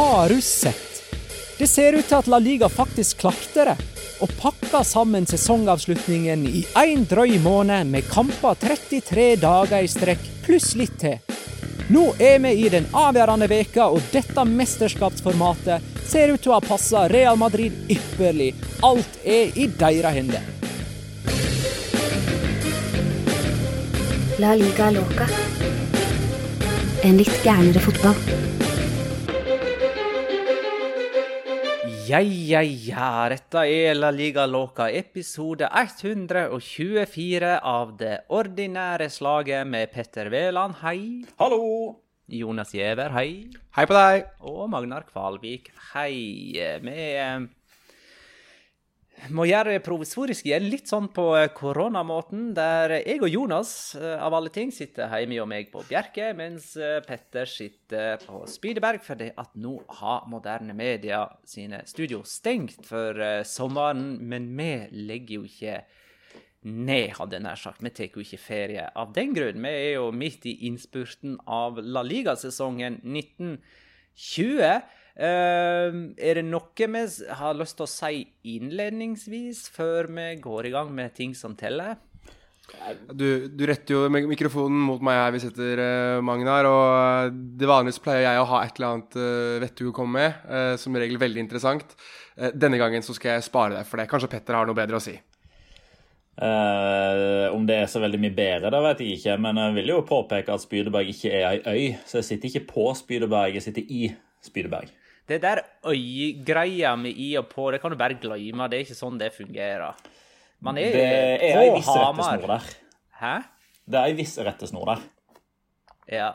Har du sett? Det ser ut til at La Liga faktisk klarte det. Og pakka sammen sesongavslutningen i én drøy måned med kamper 33 dager i strekk, pluss litt til. Nå er vi i den avgjørende veka, og dette mesterskapsformatet ser ut til å ha passa Real Madrid ypperlig. Alt er i deres hender. La liga loca. En litt gærnere fotball. Ja, ja, ja. Dette er La Liga Loca, episode 124 av det ordinære slaget med Petter Wæland, hei. Hallo! Jonas Giæver, hei. Hei på deg! Og Magnar Kvalvik, hei. Vi eh, må gjøre det provisorisk igjen, litt sånn på eh, koronamåten, der jeg og Jonas, eh, av alle ting, sitter hjemme og meg på Bjerke, mens eh, Petter sitter på Spydeberg, fordi at nå har moderne media sine studio stengt for sommeren, men vi legger jo ikke ned, hadde jeg nær sagt. Vi tar jo ikke ferie av den grunn. Vi er jo midt i innspurten av La Liga-sesongen 1920. Eh, er det noe vi har lyst til å si innledningsvis, før vi går i gang med ting som teller? Du, du retter jo mikrofonen mot meg her vi sitter, uh, Magnar. Og det vanligste pleier jeg å ha et eller annet uh, vettug å komme med. Uh, som regel veldig interessant. Eh, denne gangen så skal jeg spare deg for det. Kanskje Petter har noe bedre å si. Eh, om det er så veldig mye bedre, det vet jeg ikke. Men jeg vil jo påpeke at Spydeberg ikke er ei øy. Så jeg sitter ikke på Spydeberg, jeg sitter i Spydeberg. Det der øyegreia med i og på, det kan du bare glemme. Det er ikke sånn det fungerer. Man er, Det er ei viss rettesnor der. Hæ? Det er ei viss rettesnor der. Ja.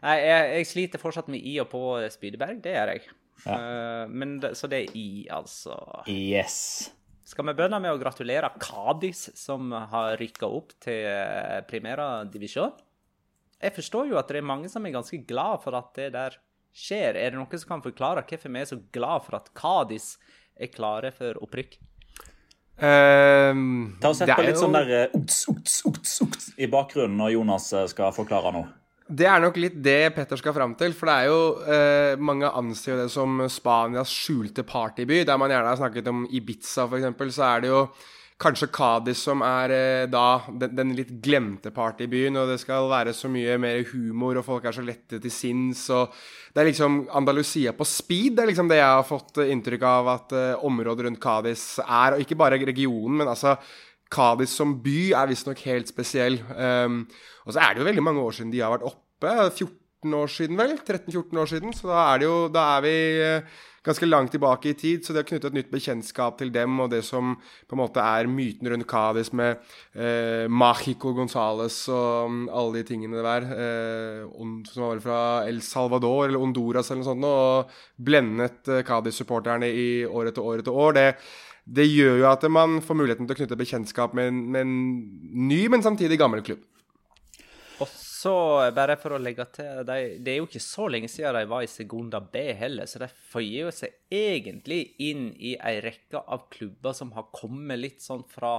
Nei, jeg, jeg sliter fortsatt med i og på Spydeberg. Det gjør jeg. Eh, men det, så det er i, altså. Yes. Skal vi begynne med å gratulere Kadis, som har rykka opp til primæra Primera Divisjon? Jeg forstår jo at det er mange som er ganske glad for at det der skjer. Er det noen som kan forklare hvorfor vi er så glad for at Kadis er klare for opprykk? Um, Ta og Sett på litt jo- sånn der eh, uts, uts, uts, uts i bakgrunnen når Jonas eh, skal forklare noe. Det er nok litt det Petter skal fram til. For det er jo eh, Mange anser jo det som Spanias skjulte partyby. Der man gjerne har snakket om Ibiza, f.eks., så er det jo kanskje Kadis som er eh, da den, den litt glemte part i byen, og det skal være så mye mer humor, og folk er så lette til sinns, og det er liksom Andalusia på speed. Det er liksom det jeg har fått inntrykk av at eh, området rundt Kadis er, og ikke bare regionen, men altså Kadis som by er visstnok helt spesiell. Um, og så er det jo veldig mange år siden de har vært oppe. 14 år siden, vel? 13-14 år siden. Så da er, det jo, da er vi uh, ganske langt tilbake i tid. Så det å knytte et nytt bekjentskap til dem og det som på en måte er myten rundt Cádiz med eh, Mágico Gonzales og alle de tingene der, eh, som var fra El Salvador eller Honduras eller noe sånt, og blendet eh, Cádiz-supporterne i år etter år etter år. det det gjør jo at man får muligheten til å knytte bekjentskap med med en ny, men samtidig gammel klubb. Så bare for å legge til de, Det er jo ikke så lenge siden de var i Segunda B heller, så de føyer jo seg egentlig inn i ei rekke av klubber som har kommet litt sånn fra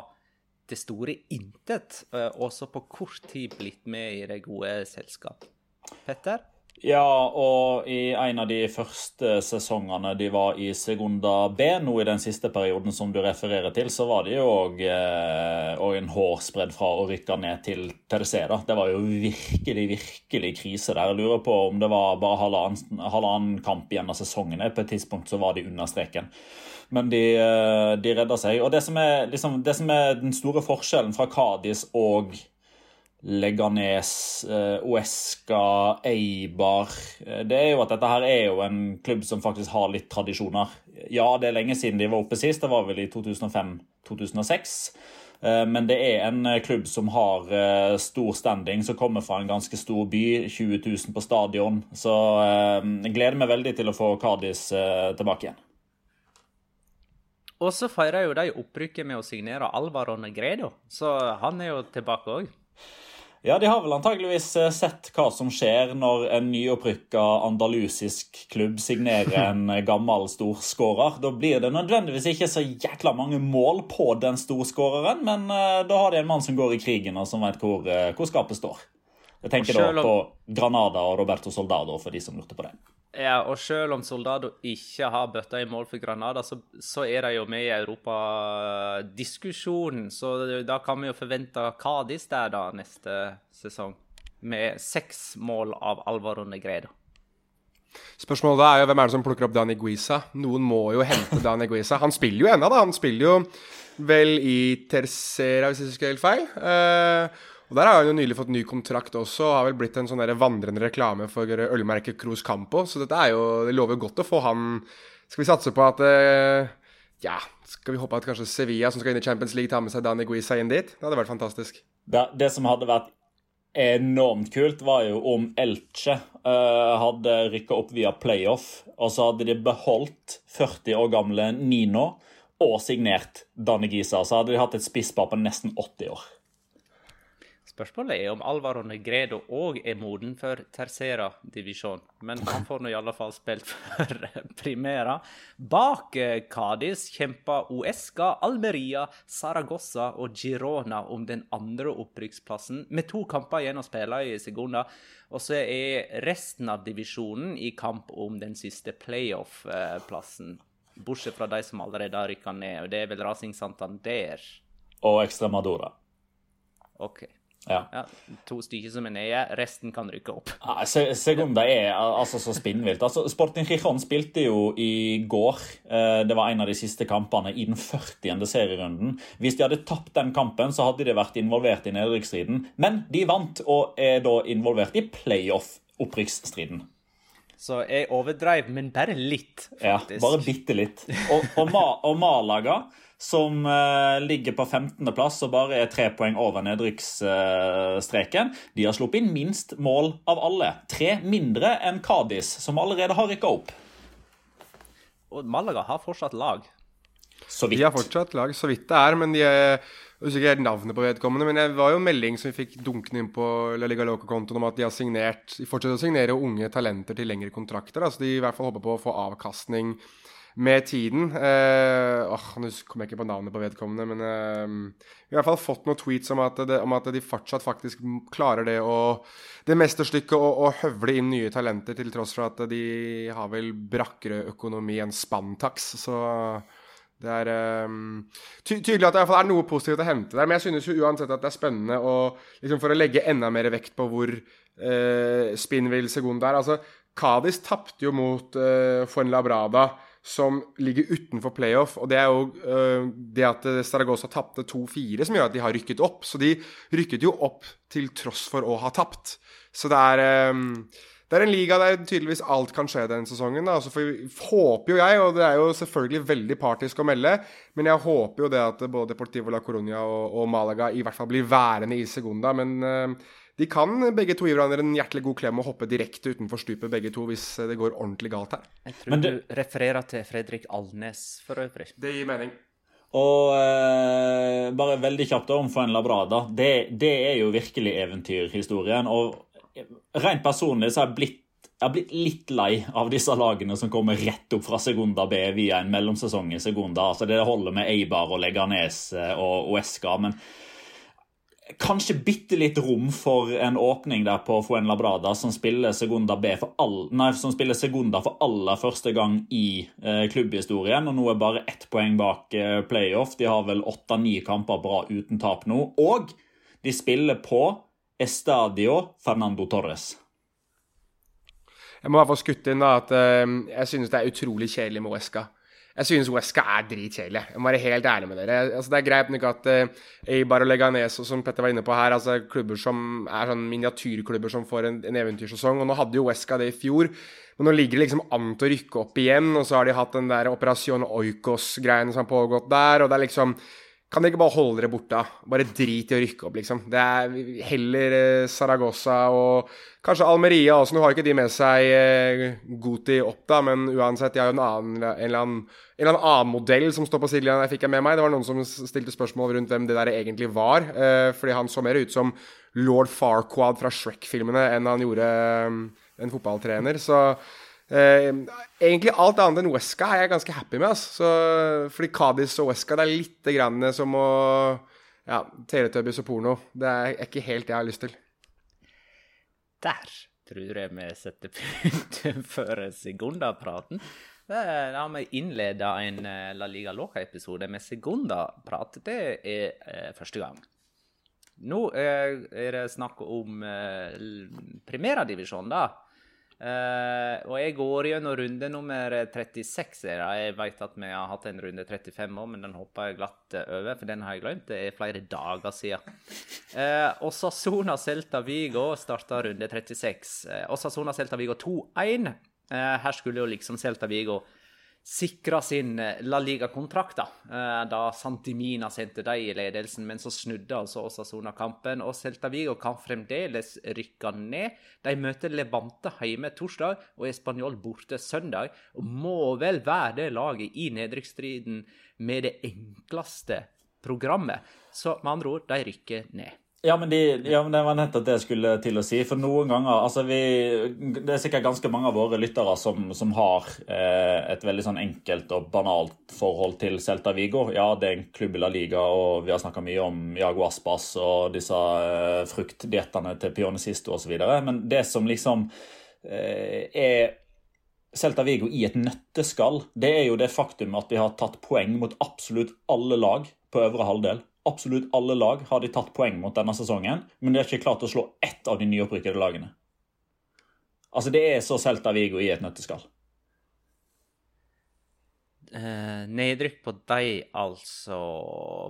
det store intet, eh, og så på kort tid blitt med i det gode selskap. Petter? Ja, og i en av de første sesongene de var i Segunda B, nå i den siste perioden som du refererer til, så var det jo òg eh, en hårsbredd fra å rykke ned til Tercera. Det var jo virkelig, virkelig krise der. Jeg lurer på om det var bare halvannen, halvannen kamp igjen av sesongen. På et tidspunkt så var de under streken. Men de, eh, de redda seg. Og det som, er, liksom, det som er den store forskjellen fra Kadis og Leganes, eh, Uesca, Eibar eh, Det er jo at dette her er jo en klubb som faktisk har litt tradisjoner. Ja, det er lenge siden de var oppe sist. Det var vel i 2005-2006. Eh, men det er en klubb som har stor standing, som kommer fra en ganske stor by. 20 000 på stadion. Så jeg gleder meg veldig til å få Kadis tilbake igjen. Og så feirer jo de opprykket med å signere Alvaro Negredo, så han er jo tilbake òg. Ja, de har vel antageligvis eh, sett hva som skjer når en nyopprykka andalusisk klubb signerer en eh, gammel storskårer. Da blir det nødvendigvis ikke så jækla mange mål på den storskåreren, men uh, da har de en mann som går i krigen, og som vet hvor, hvor skapet står. Jeg tenker da på Granada og Roberto Soldado, for de som lurte på det. Ja, og selv om Soldado ikke har bøtta i mål for Granada, så, så er de jo med i europadiskusjonen. Så da kan vi jo forvente Cádiz der da neste sesong, med seks mål av Alvaro Negredo. Spørsmålet er jo hvem er det som plukker opp Dani Guisa? Noen må jo hente Dani Guisa. Han spiller jo ennå, da. Han spiller jo vel i Tercera, hvis jeg husker helt feil. Uh, og Der har han jo nylig fått ny kontrakt også, og har vel blitt en sånn vandrende reklame for ølmerket Cruz Campo. Så dette er jo, det lover godt å få han Skal vi satse på at eh, Ja, skal vi håpe at kanskje Sevilla, som skal inn i Champions League, tar med seg Dani Guisa inn dit? Det hadde vært fantastisk. Det, det som hadde vært enormt kult, var jo om Elche uh, hadde rykka opp via playoff, og så hadde de beholdt 40 år gamle Nino og signert Dani Gisa. Så hadde de hatt et spisspar på nesten 80 år. Spørsmålet er om Alvaro Negredo òg er moden for Tercera-divisjon. Men han får nå i alle fall spilt for primæra. Bak eh, Cádiz kjemper Uesca, Almeria, Saragossa og Girona om den andre opprykksplassen, med to kamper igjen å spille i Segunda. Og så er resten av divisjonen i kamp om den siste playoff-plassen. Bortsett fra de som allerede har rykka ned, og det er vel Racing Santander. Og Extremadora. OK. Ja. ja. To stykker som er nede, resten kan rykke opp. Ja, Segunda er altså så spinnvilt. Altså, Sporting Chichon spilte jo i går. Eh, det var en av de siste kampene i den 40. serierunden. Hvis de hadde tapt den kampen, så hadde de vært involvert i nedrykksstriden. Men de vant, og er da involvert i playoff-opprykksstriden. Så jeg overdreiv, men bare litt, faktisk. Ja, bare bitte litt. Og, og, og Malaga som uh, ligger på 15.-plass og bare er tre poeng over nedrykksstreken. De har sluppet inn minst mål av alle. Tre mindre enn Cádiz, som allerede har rykka opp. Og Malaga har fortsatt lag. Så vidt. De har fortsatt lag, så vidt det er. Men de er usikker navnet på vedkommende. Men det var jo en melding som vi fikk dunkende inn på La Liga Loca-kontoen om at de har signert, de fortsetter å signere unge talenter til lengre kontrakter. Altså de i hvert fall håper på å få avkastning med tiden. Eh, Nå kommer jeg ikke på navnet på vedkommende, men eh, vi har i hvert fall fått noen tweets om at, det, om at de fortsatt faktisk klarer det å det mesterstykket å, å høvle inn nye talenter, til tross for at de har vel brakkere økonomi enn Spantax. Så Det er um, ty tydelig at det er noe positivt å hente der, men jeg synes jo uansett at det er spennende å, liksom for å legge enda mer vekt på hvor uh, spinnvill Segunda er. Altså, Cádiz tapte jo mot uh, Fuenlabrada, som ligger utenfor playoff. Og det er jo uh, det at Saragossa tapte 2-4 som gjør at de har rykket opp. Så de rykket jo opp til tross for å ha tapt. Så det er um, det er en liga der tydeligvis alt kan skje denne sesongen. Da. Altså, for håper jo jeg, og det er jo selvfølgelig veldig partisk å melde, men jeg håper jo det at både Deportivo la Coruña og, og Malaga i hvert fall blir værende i Segunda. Men uh, de kan begge to gi hverandre en hjertelig god klem og hoppe direkte utenfor stupet, begge to, hvis det går ordentlig galt her. Jeg tror du refererer til Fredrik Alnes for øvrig. Det gir mening. Og eh, bare veldig kjapt om Fuenlabrada. Det, det er jo virkelig eventyrhistorien. og Rent personlig så har jeg blitt jeg har blitt litt lei av disse lagene som kommer rett opp fra Segunda B via en mellomsesong i Segunda. Altså Det holder med Eibar og Leganes eh, og Uesca, men kanskje bitte litt rom for en åpning der på Fuenlabrada, som spiller Segunda B for all, nei, som spiller Segunda for aller første gang i eh, klubbhistorien. Og nå er bare ett poeng bak eh, playoff. De har vel åtte-ni kamper bra uten tap nå. Og de spiller på Estadio Fernando Torres. Jeg må i hvert fall skutte inn da, at eh, jeg synes det er utrolig kjedelig med Wesca. Jeg synes Wesca er dritkjedelig. Jeg må være helt ærlig med dere. Altså, det er greit nok at uh, Eibar og Leganes, som Petter var inne på her, altså klubber som er sånn miniatyrklubber som får en, en eventyrsesong. Og nå hadde jo Wesca det i fjor, men nå ligger det liksom an til å rykke opp igjen. Og så har de hatt den der Operasjon Oikos-greiene som har pågått der, og det er liksom kan dere ikke bare holde dere borte? Bare drit i å rykke opp, liksom. Det er heller eh, Saragossa og kanskje Almeria også. Nå har ikke de med seg Guti opp, da, men uansett, de har jo en, annen, en, eller annen, en eller annen modell som står på sidelinja der, fikk jeg med meg. Det var noen som stilte spørsmål rundt hvem det der egentlig var. Eh, fordi han så mer ut som lord Farquad fra Shrek-filmene enn han gjorde eh, en fotballtrener. Så Eh, egentlig alt annet enn Wesca er jeg ganske happy med. Altså. Så, fordi Cádiz og Wesca det er litt grann som å ja, Teletubbies og porno. Det er ikke helt det jeg har lyst til. Der tror jeg vi setter punktum for Segunda-praten. Da har vi innleda en eh, La Liga Loca-episode med Segunda-prat. Det er eh, første gang. Nå eh, er det snakk om eh, primærdivisjon, da. Uh, og jeg går gjennom runde nummer 36. her. Jeg vet at vi har hatt en runde 35 òg, men den hopper jeg glatt over, for den har jeg glemt. Det er flere dager siden. Uh, Osasona Celta Vigo starta runde 36. Uh, Osasona Celta Vigo 2-1. Uh, her skulle jo liksom Celta Vigo sikra sin eh, La Liga-kontrakt, da, eh, da Santimina sendte dem i ledelsen. Men så snudde altså Osasona kampen, og Celta Vigo kan fremdeles rykke ned. De møter Levante hjemme torsdag og Español borte søndag, og må vel være det laget i nedrykksstriden med det enkleste programmet. Så med andre ord, de rykker ned. Ja men, de, ja, men, det var nettopp det jeg skulle til å si. For noen ganger altså vi, Det er sikkert ganske mange av våre lyttere som, som har eh, et veldig sånn enkelt og banalt forhold til Celta Vigo. Ja, det er en klubb i La Liga, og vi har snakka mye om Jago Aspas og disse eh, fruktdiettene til Pionicisto osv. Men det som liksom eh, er Celta Vigo i et nøtteskall, det er jo det faktum at de har tatt poeng mot absolutt alle lag på øvre halvdel absolutt alle lag har de tatt poeng mot denne sesongen, men de har ikke klart å slå ett av de nyopprykkede lagene. Altså, det er så Celta Vigo i et nøtteskall. Eh, nedrykk på deg, altså.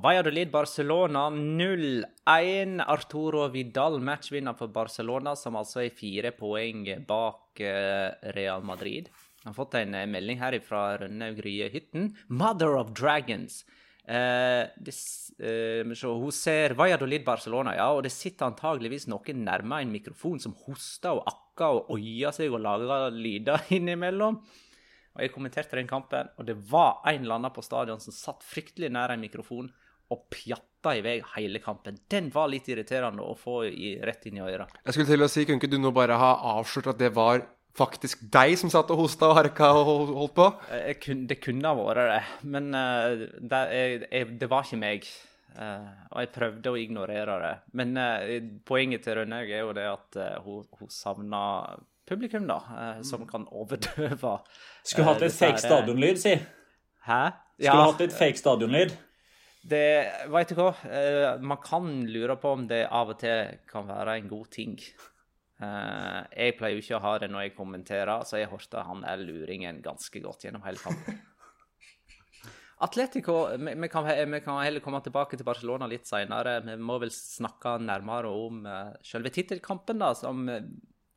Valladolid Barcelona 0-1. Arturo Vidal, matchvinner for Barcelona, som altså er fire poeng bak eh, Real Madrid. Jeg har fått en eh, melding her fra Rønnaug Rye. Mother of Dragons. Eh, det, eh, så hun ser Valladolid Barcelona, ja, og det sitter antageligvis noen nærme en mikrofon som hoster og akker og oier seg og lager lyder innimellom. Og Jeg kommenterte den kampen, og det var en eller annen på stadion som satt fryktelig nær en mikrofon og pjatta i vei hele kampen. Den var litt irriterende å få i, rett inn i øret. Jeg skulle til å si, Kunne ikke du nå bare ha avslørt at det var faktisk deg som satt og hosta og harka og holdt på? Kunne, det kunne ha vært det, men uh, det, jeg, det, var ikke meg. Uh, og jeg prøvde å ignorere det. Men uh, poenget til Rønnaug er jo det at hun, hun savna publikum, da, som kan overdøve Skulle hatt et fake stadionlyd, si. Hæ? Skulle Ja. hatt litt fake stadionlyd. Det, vet du hva? Eh, man kan lure på om det av og til kan være en god ting. Eh, jeg pleier jo ikke å ha det når jeg kommenterer, så jeg hørte han er luringen ganske godt gjennom hele kampen. Atletico vi, vi, kan, vi kan heller komme tilbake til Barcelona litt senere. Vi må vel snakke nærmere om uh, selve tittelkampen, da, som eh,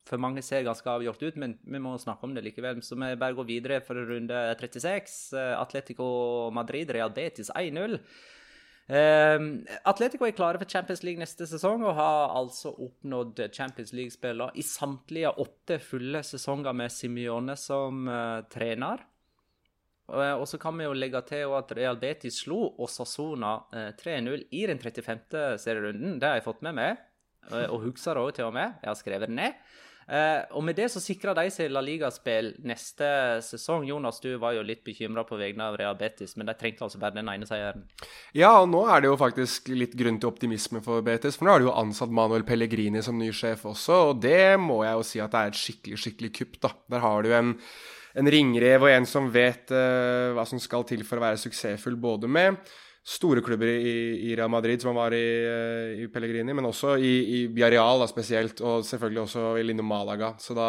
for mange ser ganske avgjort ut, men vi må snakke om det likevel. Så vi bare går videre for runde 36. Eh, Atletico Madrid, Real Betis 1-0. Eh, Atletico er klare for Champions League neste sesong og har altså oppnådd Champions League-spiller i samtlige åtte fulle sesonger med Simione som uh, trener. Uh, Og så kan vi jo legge til at Real Betis slo Osasona uh, 3-0 i den 35. serierunden. Det har jeg fått med meg, eh, og husker det også til og med. Jeg har skrevet det ned. Eh, og med det så sikrer de seg La Liga-spill neste sesong. Jonas, du var jo litt bekymra på vegne av Real Betis, men de trengte altså bare den ene seieren. Ja, og nå er det jo faktisk litt grunn til optimisme for Betis. For nå har de jo ansatt Manuel Pellegrini som ny sjef også, og det må jeg jo si at det er et skikkelig, skikkelig kupp, da. Der har du en, en ringrev og en som vet uh, hva som skal til for å være suksessfull, både med store klubber i, i Real Madrid, som han var i, eh, i Pellegrini, men også i, i Biareal spesielt, og selvfølgelig også i Lino Malaga. Så da,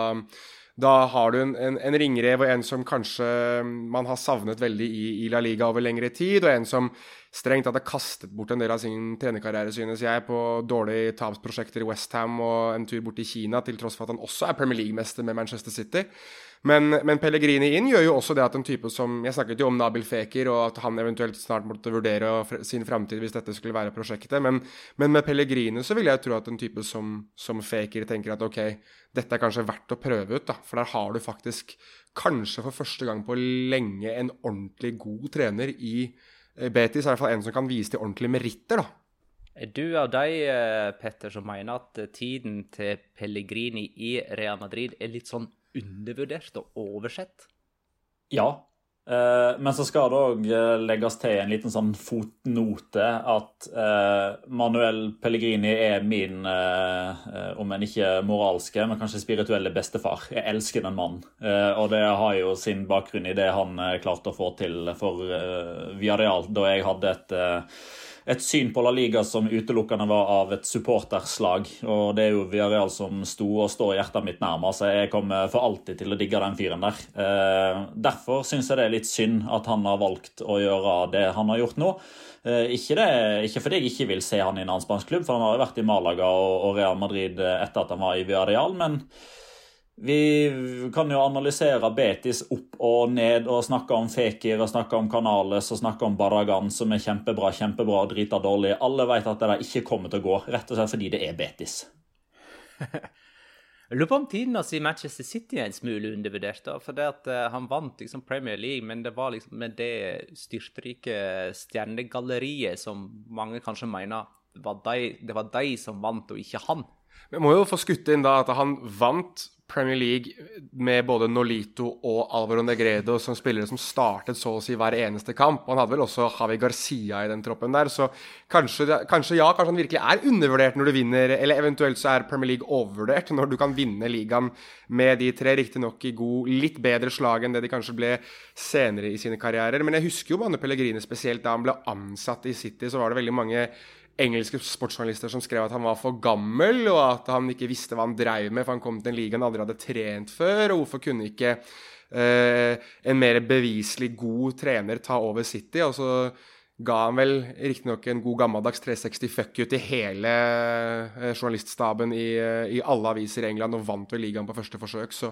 da har du en, en, en ringrev og en som kanskje man har savnet veldig i, i La Liga over lengre tid, og en som strengt tatt har kastet bort en del av sin trenerkarriere, synes jeg, på dårlige tapsprosjekter i Westham og en tur bort til Kina, til tross for at han også er Premier League-mester med Manchester City. Men, men Pellegrini inn gjør jo også det at en type som Jeg snakket jo om Nabil Feker, og at han eventuelt snart måtte vurdere sin framtid hvis dette skulle være prosjektet. Men, men med Pellegrini så vil jeg tro at en type som, som Feker tenker at ok, dette er kanskje verdt å prøve ut, da. For der har du faktisk, kanskje for første gang på lenge, en ordentlig god trener i eh, er I hvert fall en som kan vise til ordentlige meritter, da. Er du av de, eh, Petter, som mener at eh, tiden til Pellegrini i Real Madrid er litt sånn undervurdert og oversett? Ja. Eh, men så skal det òg legges til en liten sånn fotnote at eh, Manuel Pellegrini er min, eh, eh, om en ikke moralske, men kanskje spirituelle bestefar. Jeg elsker den mannen. Eh, og det har jo sin bakgrunn i det han eh, klarte å få til for Viareal da jeg hadde et eh, et syn på La Liga som utelukkende var av et supporterslag. Og det er jo Villarreal som sto og står hjertet mitt nærmere, så jeg kommer for alltid til å digge den fyren der. Eh, derfor syns jeg det er litt synd at han har valgt å gjøre det han har gjort nå. Eh, ikke, det, ikke fordi jeg ikke vil se han i en annen spansk klubb, for han har jo vært i Malaga og, Real Madrid etter at han var i Villarreal, men vi kan jo analysere Betis opp og ned og snakke om Fekir og snakke om Canales og snakke om Barragan, som er kjempebra, kjempebra og drita dårlig. Alle vet at det der ikke kommer til å gå, rett og slett fordi det er Betis. Jeg lurer på om tiden hans i Manchester City er en smule undervurdert. da, for det at eh, Han vant liksom Premier League, men det var liksom med det styrtrike stjernegalleriet som mange kanskje mener var de, det var de som vant, og ikke han. Vi må jo få skutt inn da at han vant Premier League med både Nolito og Alvaro Negredo som spillere som startet så å si hver eneste kamp. Han hadde vel også Javi Garcia i den troppen der, så kanskje, kanskje ja, kanskje han virkelig er undervurdert når du vinner, eller eventuelt så er Premier League overvurdert når du kan vinne ligaen med de tre, riktignok i god, litt bedre slag enn det de kanskje ble senere i sine karrierer. Men jeg husker jo Manu Pellegrine spesielt da han ble ansatt i City, så var det veldig mange engelske sportsjournalister som skrev at han var for gammel, og at han ikke visste hva han dreiv med, for han kom til en liga han aldri hadde trent før. Og hvorfor kunne ikke eh, en mer beviselig god trener ta over City? Og så ga han vel riktignok en god gammeldags 360 fuck you til hele eh, journaliststaben i, eh, i alle aviser i England, og vant vel ligaen på første forsøk. Så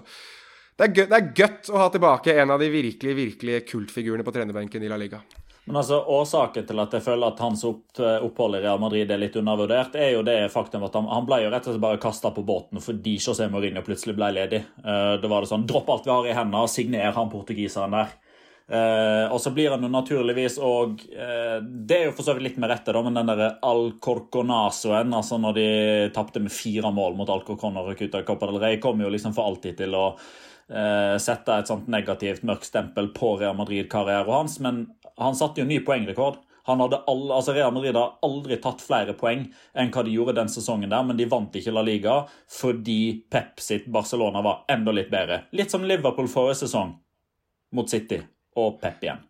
det er, gøy, det er godt å ha tilbake en av de virkelig, virkelig kultfigurene på trenerbenken i La Liga. Men altså, Årsaken til at jeg føler at hans opphold i Real Madrid er litt undervurdert, er jo det faktum at han, han ble jo rett og slett bare kasta på båten fordi José Mourinho plutselig ble ledig. Uh, da var det sånn Dropp alt vi har i hendene, signer han portugiseren der. Uh, og så blir han jo naturligvis òg uh, Det er jo for så vidt litt med rette, da, men den derre Alcorconazoen, altså når de tapte med fire mål mot Alcorcon og røk ut av Copa del Rey, kommer jo liksom for alltid til å uh, sette et sånt negativt mørkt stempel på Real Madrid-karrieren hans. Men han satte jo ny poengrekord. Han hadde all, altså Real Madrid har aldri tatt flere poeng enn hva de gjorde den sesongen, der, men de vant ikke La Liga fordi Pep sitt Barcelona var enda litt bedre. Litt som Liverpool forrige sesong mot City og Pep igjen.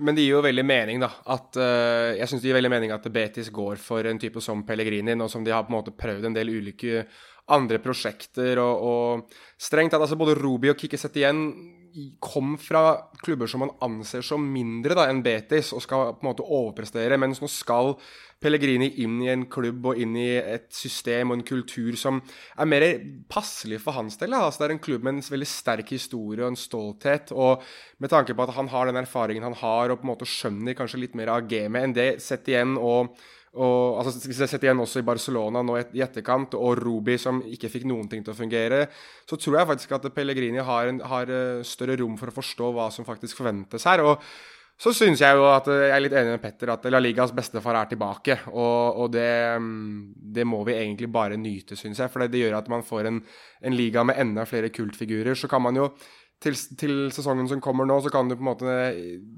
Men det gir jo veldig mening, da. At, uh, jeg syns det gir veldig mening at Betis går for en type som Pellegrini, nå som de har på en måte prøvd en del ulike andre prosjekter. Og, og strengt tatt, altså både Rubi og Kikki igjen kom fra klubber som man anser som mindre da, enn Betis, og skal på en måte overprestere. Mens nå skal Pellegrini inn i en klubb og inn i et system og en kultur som er mer passelig for hans del. Altså, det er en klubb med en veldig sterk historie og en stolthet. Og med tanke på at han har den erfaringen han har, og på en måte skjønner kanskje litt mer av gamet enn det sett igjen. og og, altså, hvis jeg setter igjen også i Barcelona nå i etterkant, og Rubi som ikke fikk noen ting til å fungere, så tror jeg faktisk at Pellegrini har, en, har eh, større rom for å forstå hva som faktisk forventes her. og så syns jeg jo at eh, jeg er litt enig med Petter at La Ligas bestefar er tilbake. Og, og det, mm, det, må vi egentlig bare nyte, syns jeg. For det gjør at man får en, en liga med enda flere kultfigurer. Så kan man jo til, til, sesongen som kommer nå, så kan du på en måte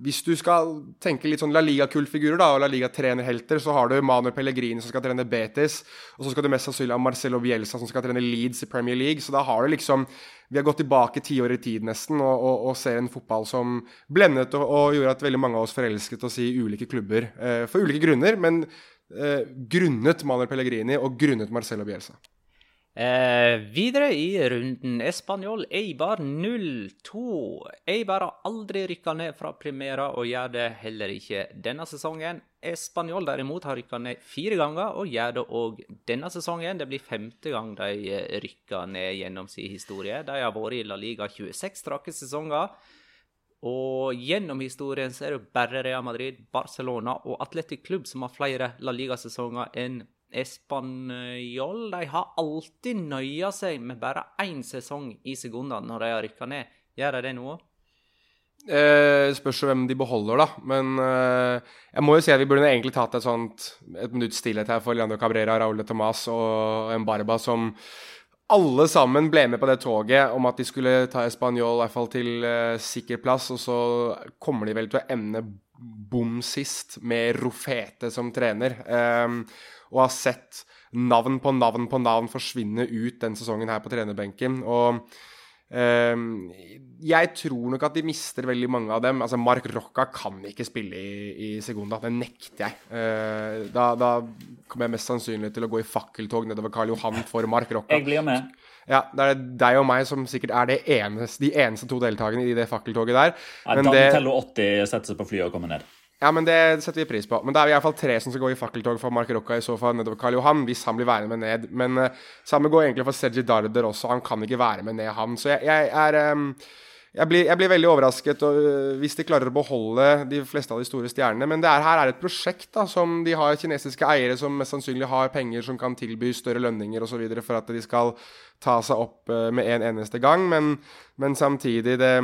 Hvis du skal tenke litt sånn La Liga-kultfigurer da, og La Liga-trenerhelter, så har du Manuel Pellegrini som skal trene Betis, og så skal du mest sannsynlig ha Marcelo Bielsa som skal trene Leeds i Premier League. Så da har du liksom Vi har gått tilbake ti år i tid nesten og, og, og, ser en fotball som blendet og, og, gjorde at veldig mange av oss forelsket oss i ulike klubber. Eh, for ulike grunner, men eh, grunnet Manuel Pellegrini og grunnet Marcelo Bielsa. Eh, videre i runden Español Eibar 0-2. Eibar har aldri rykka ned fra Primera og gjør det heller ikke denne sesongen. Español derimot har rykka ned fire ganger og gjør det òg denne sesongen. Det blir femte gang de eh, rykker ned gjennom sin historie. De har vært i La Liga 26 strake sesonger. Og gjennom historien så er det bare Real Madrid, Barcelona og Atletic Klubb som har flere La Liga-sesonger enn Espanjol de har alltid nøya seg med bare én sesong i sekundene når de har rykka ned. Gjør de det nå? Eh, spørs hvem de beholder, da. Men eh, jeg må jo si at vi burde egentlig tatt et sånt et minutts stillhet her for Leandro Cabrera, Raúl de Tomas og Embarba, som alle sammen ble med på det toget om at de skulle ta Español i hvert fall til eh, sikker plass, og så kommer de vel til å ende bom sist med Rofete som trener. Eh, og har sett navn på navn på navn forsvinne ut den sesongen her på trenerbenken. Og um, jeg tror nok at de mister veldig mange av dem. Altså, Mark Rocca kan ikke spille i, i Segunda. Det nekter jeg. Uh, da, da, kommer jeg mest sannsynlig til å gå i fakkeltog nedover Karl Johan for Mark Rocca. Jeg blir med. Ja, Det er deg og meg som sikkert er eneste, de eneste to deltakerne i det fakkeltoget der. Ja, Men det... teller 80 setter seg på flyet og kommer ned. Ja, men Det setter vi pris på. Men da er vi iallfall tre som skal gå i fakkeltog for Mark Rocca i så fall nedover Karl Johan, hvis han blir værende med ned. Men uh, samme går egentlig for Sergi Darder også. Han kan ikke være med ned, han. Så jeg, jeg er um, jeg blir, jeg blir, veldig overrasket og, uh, hvis de klarer å beholde de fleste av de store stjernene. Men det er, her er et prosjekt da, som de har kinesiske eiere som mest sannsynlig har penger som kan tilby større lønninger osv. for at de skal ta seg opp uh, med en eneste gang. Men, men samtidig det,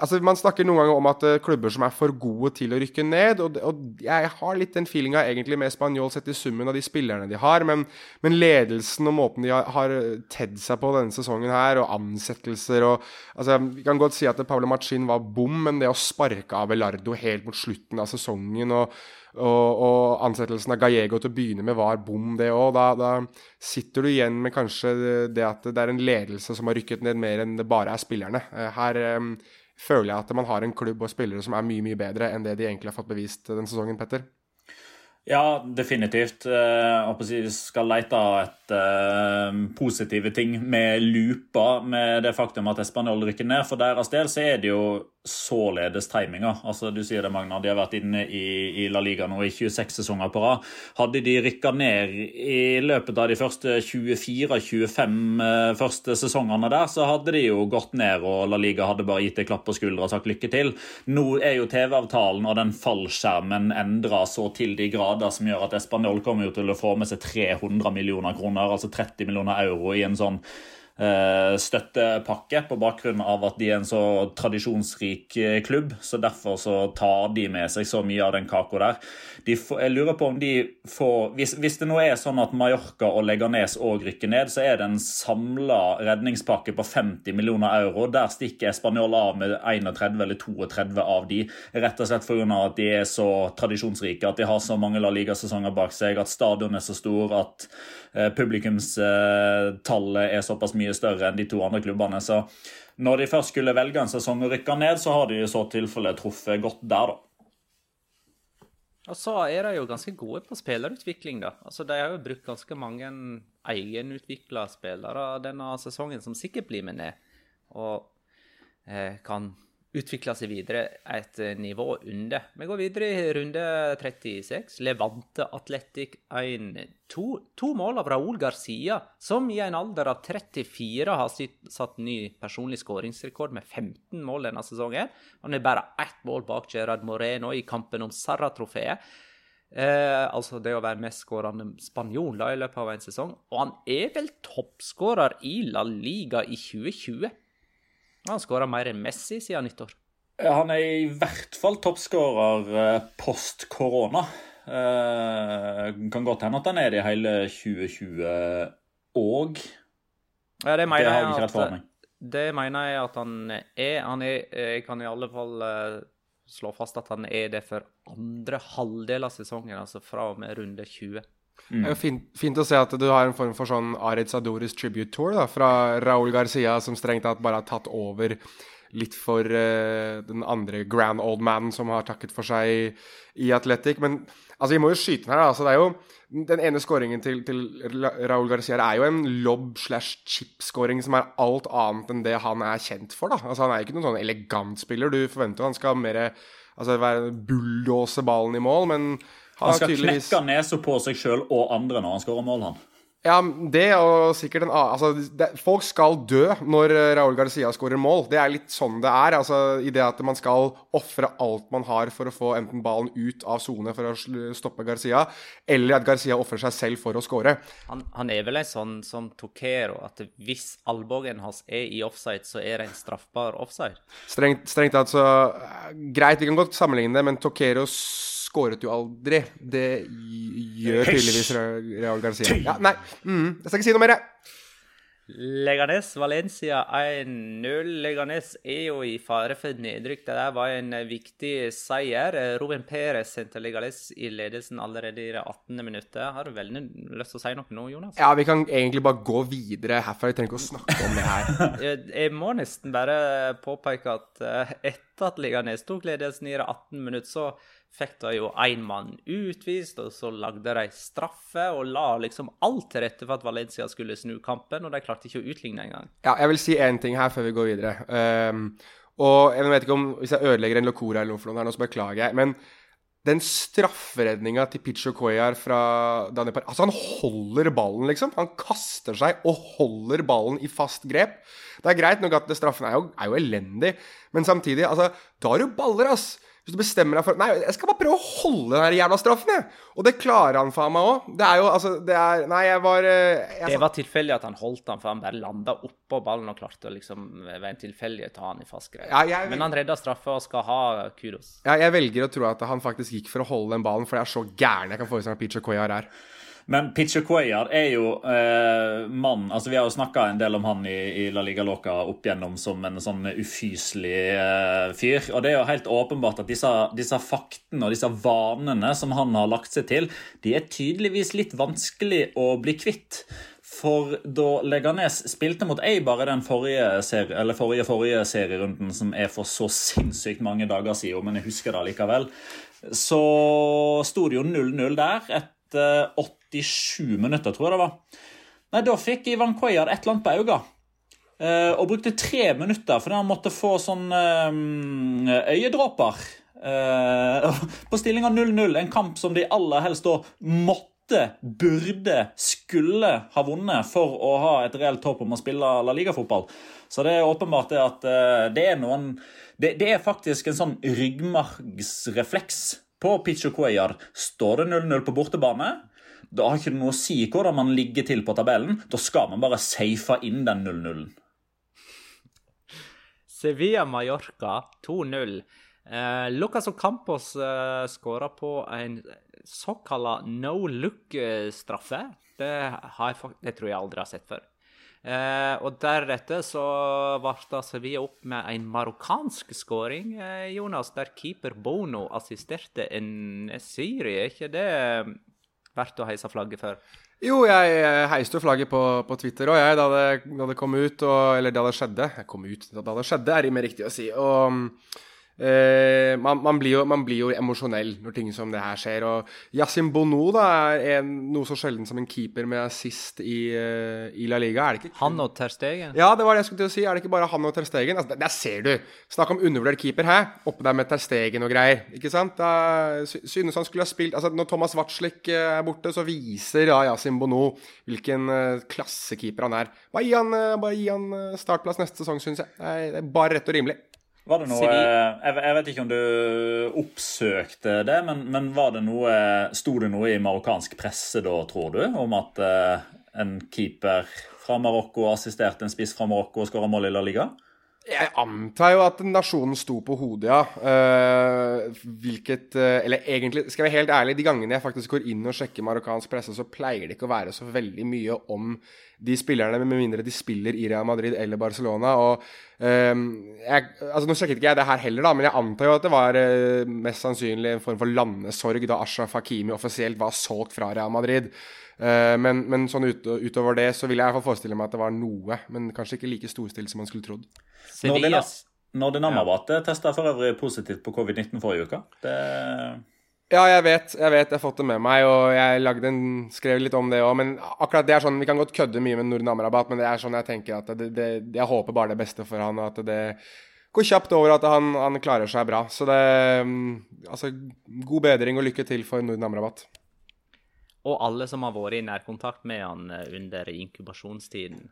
Altså, Man snakker noen ganger om at uh, klubber som er for gode til å rykke ned. Og, og jeg har litt den feelinga egentlig med Spanjol sett i summen av de spillerne de har. Men, men ledelsen og måten de har, har tedd seg på denne sesongen her, og ansettelser og altså, Vi kan godt si at Pablo Machin var bom, men det å sparke Abelardo helt mot slutten av sesongen og og, og, ansettelsen av Gallego til å begynne med var bom, det òg. Da, da, sitter du igjen med kanskje det at det er en ledelse som har rykket ned mer enn det bare er spillerne. Eh, her um, føler jeg at man har en klubb og spillere som er mye mye bedre enn det de egentlig har fått bevist denne sesongen, Petter. Ja, definitivt. Jeg eh, skal lete etter uh, positive ting med lupa med det faktum at Espanol rykker ned. For deres del så er det jo således timinga. Altså, du sier det, Magna. De har vært inne i, i La Liga nå i 26 sesonger på rad. Hadde de rykka ned i løpet av de første 24-25 uh, første sesongene der, så hadde de jo gått ned, og La Liga hadde bare gitt et klapp på skuldra og sagt lykke til. Nå er jo TV-avtalen og den fallskjermen endra så til de grader som gjør at Espanol kommer jo til å få med seg 300 millioner kroner, altså 30 millioner euro, i en sånn Eh, støttepakke på bakgrunn av at de er en så tradisjonsrik eh, klubb. så Derfor så tar de med seg så mye av den kaka der. De får, jeg lurer på om de får hvis, hvis, det nå er sånn at Mallorca og Leganes òg rykker ned, så er det en samla redningspakke på 50 millioner euro. Der stikker Spanjol av med 31 eller 32 av de, rett og slett pga. at de er så tradisjonsrike, at de har så mange La Liga-sesonger bak seg, at stadion er så stor, at Eh, publikumstallet er såpass mye større enn de to andre klubbene. Så når de først skulle velge en sesong og rykke ned, så har de i så tilfelle truffet godt der, da. Og så er de jo ganske gode på spillerutvikling, da. Altså, De har jo brukt ganske mange egenutvikla spillere denne sesongen, som sikkert blir med ned. Og eh, kan utvikle seg videre et eh, nivå under. Vi går videre i runde 36. Levante Atletic 1. To, to mål av Raúl Garcia, som i en alder av 34 har satt ny personlig skåringsrekord med 15 mål denne sesongen. Han er bare ett mål bak Gerard Moreno i kampen om Sarra-trofeet. Eh, altså det å være mestskårende spanjol i løpet av en sesong. Og han er vel toppskårer i La Liga i 2020. Han skåra mer enn Messi siden nyttår. Han er i hvert fall toppskårer eh, post korona. Eh, kan godt hende at han er det i hele 2020 òg. Ja, det mener, det har jeg ikke rett for meg. det mener jeg at han er. Han er Jeg kan i alle fall eh, slå fast at han er det for andre halvdel av sesongen, altså fra og med runde 20. Det er jo fint, fint å se at du har en form for sånn Arid Sadoris tribute tour da, fra Raúl Garcia, som strengt tatt bare har tatt over litt for uh, den andre grand old man som har takket for seg i Athletic. Men altså, vi må jo skyte den her. altså, det er jo Den ene skåringen til, til Raúl Garcia er jo en lob slash chip-skåring som er alt annet enn det han er kjent for. da. Altså, Han er ikke noen sånn elegant spiller. Du forventer jo han skal mer altså, bulldose ballen i mål, men han, skal tydeligvis knekke nesa på seg sjøl og andre når han skårer mål, han. Ja, det og sikkert en annen altså, det, Folk skal dø når eh, Raúl Garcia skårer mål. Det er litt sånn det er. altså I det at man skal ofre alt man har for å få enten ballen ut av sone for å stoppe Garcia, eller at Garcia ofrer seg selv for å skåre. Han, han er vel en sånn som Tokero, at hvis albuen hans er i offside, så er det en straffbar offside. Strengt, strengt tatt så eh, Greit, vi kan godt sammenligne det, men Tokero skåret jo aldri. Det gjør tydeligvis Real Garcia. Ja, nei, mm, jeg skal ikke si noe mer. jeg. Leganes Valencia 1-0. Leganes er jo i fare for nedrykk. Det der var en eh, viktig seier. Robin Ruben Perez sendte Leganes i ledelsen allerede i det 18. minuttet. Har du veldig lyst til å si noe nå, Jonas? Ja, vi kan egentlig bare gå videre herfra. Vi trenger ikke å snakke om det her. Jeg, jeg må nesten bare påpeke at eh, etter at Leganes tok ledelsen i det 18 minutter, så fikk de jo én mann utvist, og så lagde de straffe og la liksom alt til rette for at Valencia skulle snu kampen, og de klarte ikke å utligne engang. Ja, jeg vil si én ting her før vi går videre. Um, og jeg vet ikke om Hvis jeg ødelegger en locora eller noe for noe her nå, så beklager jeg. Men den strafferedninga til Picho Cuellar fra Daniel Par Altså, han holder ballen, liksom. Han kaster seg og holder ballen i fast grep. Det er greit nok at straffen er jo, er jo elendig, men samtidig, altså Da har du baller, ass! Hvis du bestemmer deg for Nei, jeg skal bare prøve å holde den jævla straffen, jeg. Og det klarer han faen meg òg. Det er jo altså Det er Nei, jeg var eh, jeg, Det var tilfeldig at han holdt den, for han bare landa oppå ballen og klarte å liksom ved en tilfeldighet ta han i fast greie. Ja, jeg- Men han redda straffa og skal ha kudos. Ja, jeg velger å tro at han faktisk gikk for å holde den ballen, for jeg er så gæren jeg kan forestille meg at Picho Cuellar er. Men Pitcher Cuellar er jo eh, mann altså Vi har jo snakka en del om han i, i La Liga Loca opp igjennom som en sånn ufyselig eh, fyr. Og det er jo helt åpenbart at disse, disse faktene og disse vanene som han har lagt seg til, de er tydeligvis litt vanskelig å bli kvitt. For da Leganes spilte mot Eibar i den forrige, serie, forrige, forrige serierunden, som er for så sinnssykt mange dager siden, men jeg husker det likevel, så sto det jo 0-0 der etter 87 minutter, tror jeg det var. Nei, Da fikk Ivan Cuellar et eller annet på øynene. eh, og brukte tre minutter fordi han måtte få sånn eh, øyedråper. eh, på stillinga 0-0, en kamp som de aller helst da måtte, burde, skulle ha vunnet for å ha et reelt håp om å spille La Liga-fotball. Så det er åpenbart det at det er noen det, det er faktisk en sånn ryggmargsrefleks på Picho Cuellar. Står det 0-0 på bortebane, da har ikke det noe å si hvordan man ligger til på tabellen. Da skal man bare safe inn den 0-0-en. Sevilla-Mallorca 2-0. Eh, Lucas Ocampos eh, skåra på en såkalla no look-straffe. Det, det tror jeg aldri har sett før. Eh, og deretter så varta Sevilla opp med en marokkansk skåring, eh, Jonas, der keeper Bono assisterte en Syri. Er ikke det verdt å heise flagget for? Jo, jeg eh, heiste jo flagget på, på Twitter òg, jeg, da det, da det kom ut. Og, eller da det skjedde. Jeg kom ut, da det skjedde, er det mer riktig å si. Og Eh, man, man, blir jo, man, blir jo, emosjonell når ting som det her skjer. Og Yasin Bono da, er en, noe så sjelden som en keeper med assist i, uh, i La Liga. Er det ikke Han og Ter Stegen? Ja, det var det jeg skulle til å si. Er det ikke bare han og Ter Stegen? Altså, der, ser du! Snakk om undervurdert keeper her. Oppe der med Ter Stegen og greier. Ikke sant? Da synes han skulle ha spilt Altså, Når Thomas Watzlik er borte, så viser ja, Yasin Bono hvilken uh, klassekeeper han er. Bare gi han, uh, bare gi han startplass neste sesong, syns jeg. Det er bare rett og rimelig. Var det noe, jeg, jeg, vet ikke om du oppsøkte det, men, men var det noe, sto det noe i marokkansk presse da, tror du, om at uh, en keeper fra Marokko assisterte en spiss fra Marokko og skåra mål i La Liga? Jeg antar jo at nasjonen sto på hodet, ja. Uh, hvilket uh, Eller egentlig, skal jeg være helt ærlig, de gangene jeg faktisk går inn og sjekker marokkansk presse, så pleier det ikke å være så veldig mye om de spillerne, med mindre de spiller i Real Madrid eller Barcelona. og um, jeg, altså Nå sjekket ikke jeg det her heller, da, men jeg antar jo at det var uh, mest sannsynlig en form for landesorg da Ashraf Hakimi offisielt var solgt fra Real Madrid. Uh, men, men, sånn ut, utover det så vil jeg i hvert fall forestille meg at det var noe, men kanskje ikke like storstilt som man skulle trodd. Nordin Amrabat ja. testa for øvrig positivt på covid-19 forrige uke. Det... Ja, jeg vet. Jeg vet, jeg har fått det med meg, og jeg lagde en, skrev litt om det òg. Men akkurat det er sånn, vi kan godt kødde mye med Nordin Amrabat, men det er sånn jeg tenker at det, det, jeg håper bare det beste for han, og at det går kjapt over, at han, han klarer seg bra. Så det Altså, god bedring og lykke til for Nordin Amrabat. Og alle som har vært i nærkontakt med han eh, under inkubasjonstiden.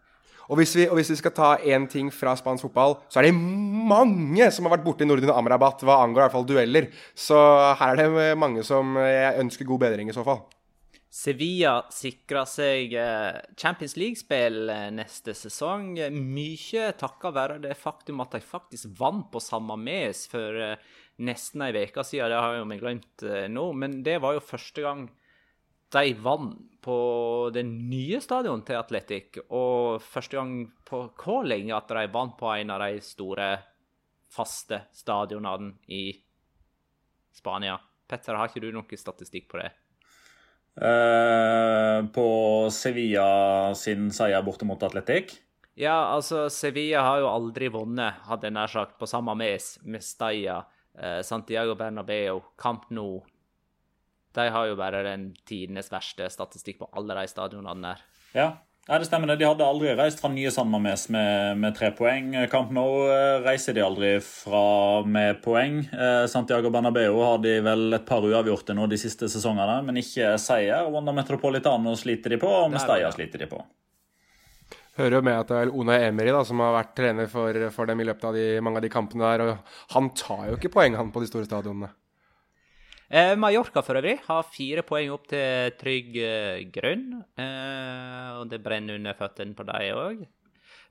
Og hvis, vi, og hvis vi skal ta én ting fra spansk fotball, så er det mange som har vært borti Nordin Amrabat hva angår i hvert fall dueller. Så her er det mange som jeg ønsker god bedring i så fall. Sevilla sikra seg eh, Champions League-spill eh, neste sesong. Mye takket være det faktum at de faktisk vant på samme mes for nesten ei uke siden. Det har jo vi glemt nå, men det var jo første gang de vant på det nye stadionet til Atletic, og første gang på hvor lenge at de vant på en av de store, faste stadionene i Spania. Petter, har ikke du noe statistikk på det? Uh, på Sevilla sin seier borte mot Atletic? Ja, altså, Sevilla har jo aldri vunnet, hadde jeg nær sagt, på samme mes med Staya, uh, Santiago Bernabeu, Camp Nou, de har jo bare den tidenes verste statistikk på alle de stadionene der. Ja, ja, det stemmer. det. De hadde aldri reist fra nye San Mames med, med, tre poeng. Camp Nou eh, reiser de aldri fra med poeng. Eh, Santiago Bernabeu har de vel et par uavgjorte nå de siste sesongene, men ikke seier. Wanda Metropolitano sliter de på, og Mestalla sliter de på. Hører jo med at det er Ona Emery da, som har vært trener for, for dem i løpet av de, mange av de kampene der. og Han tar jo ikke poeng, han, på de store stadionene. Eh, Mallorca for øvrig har fire poeng opp til trygg eh, grunn. Eh, og det brenner under føttene på dem òg.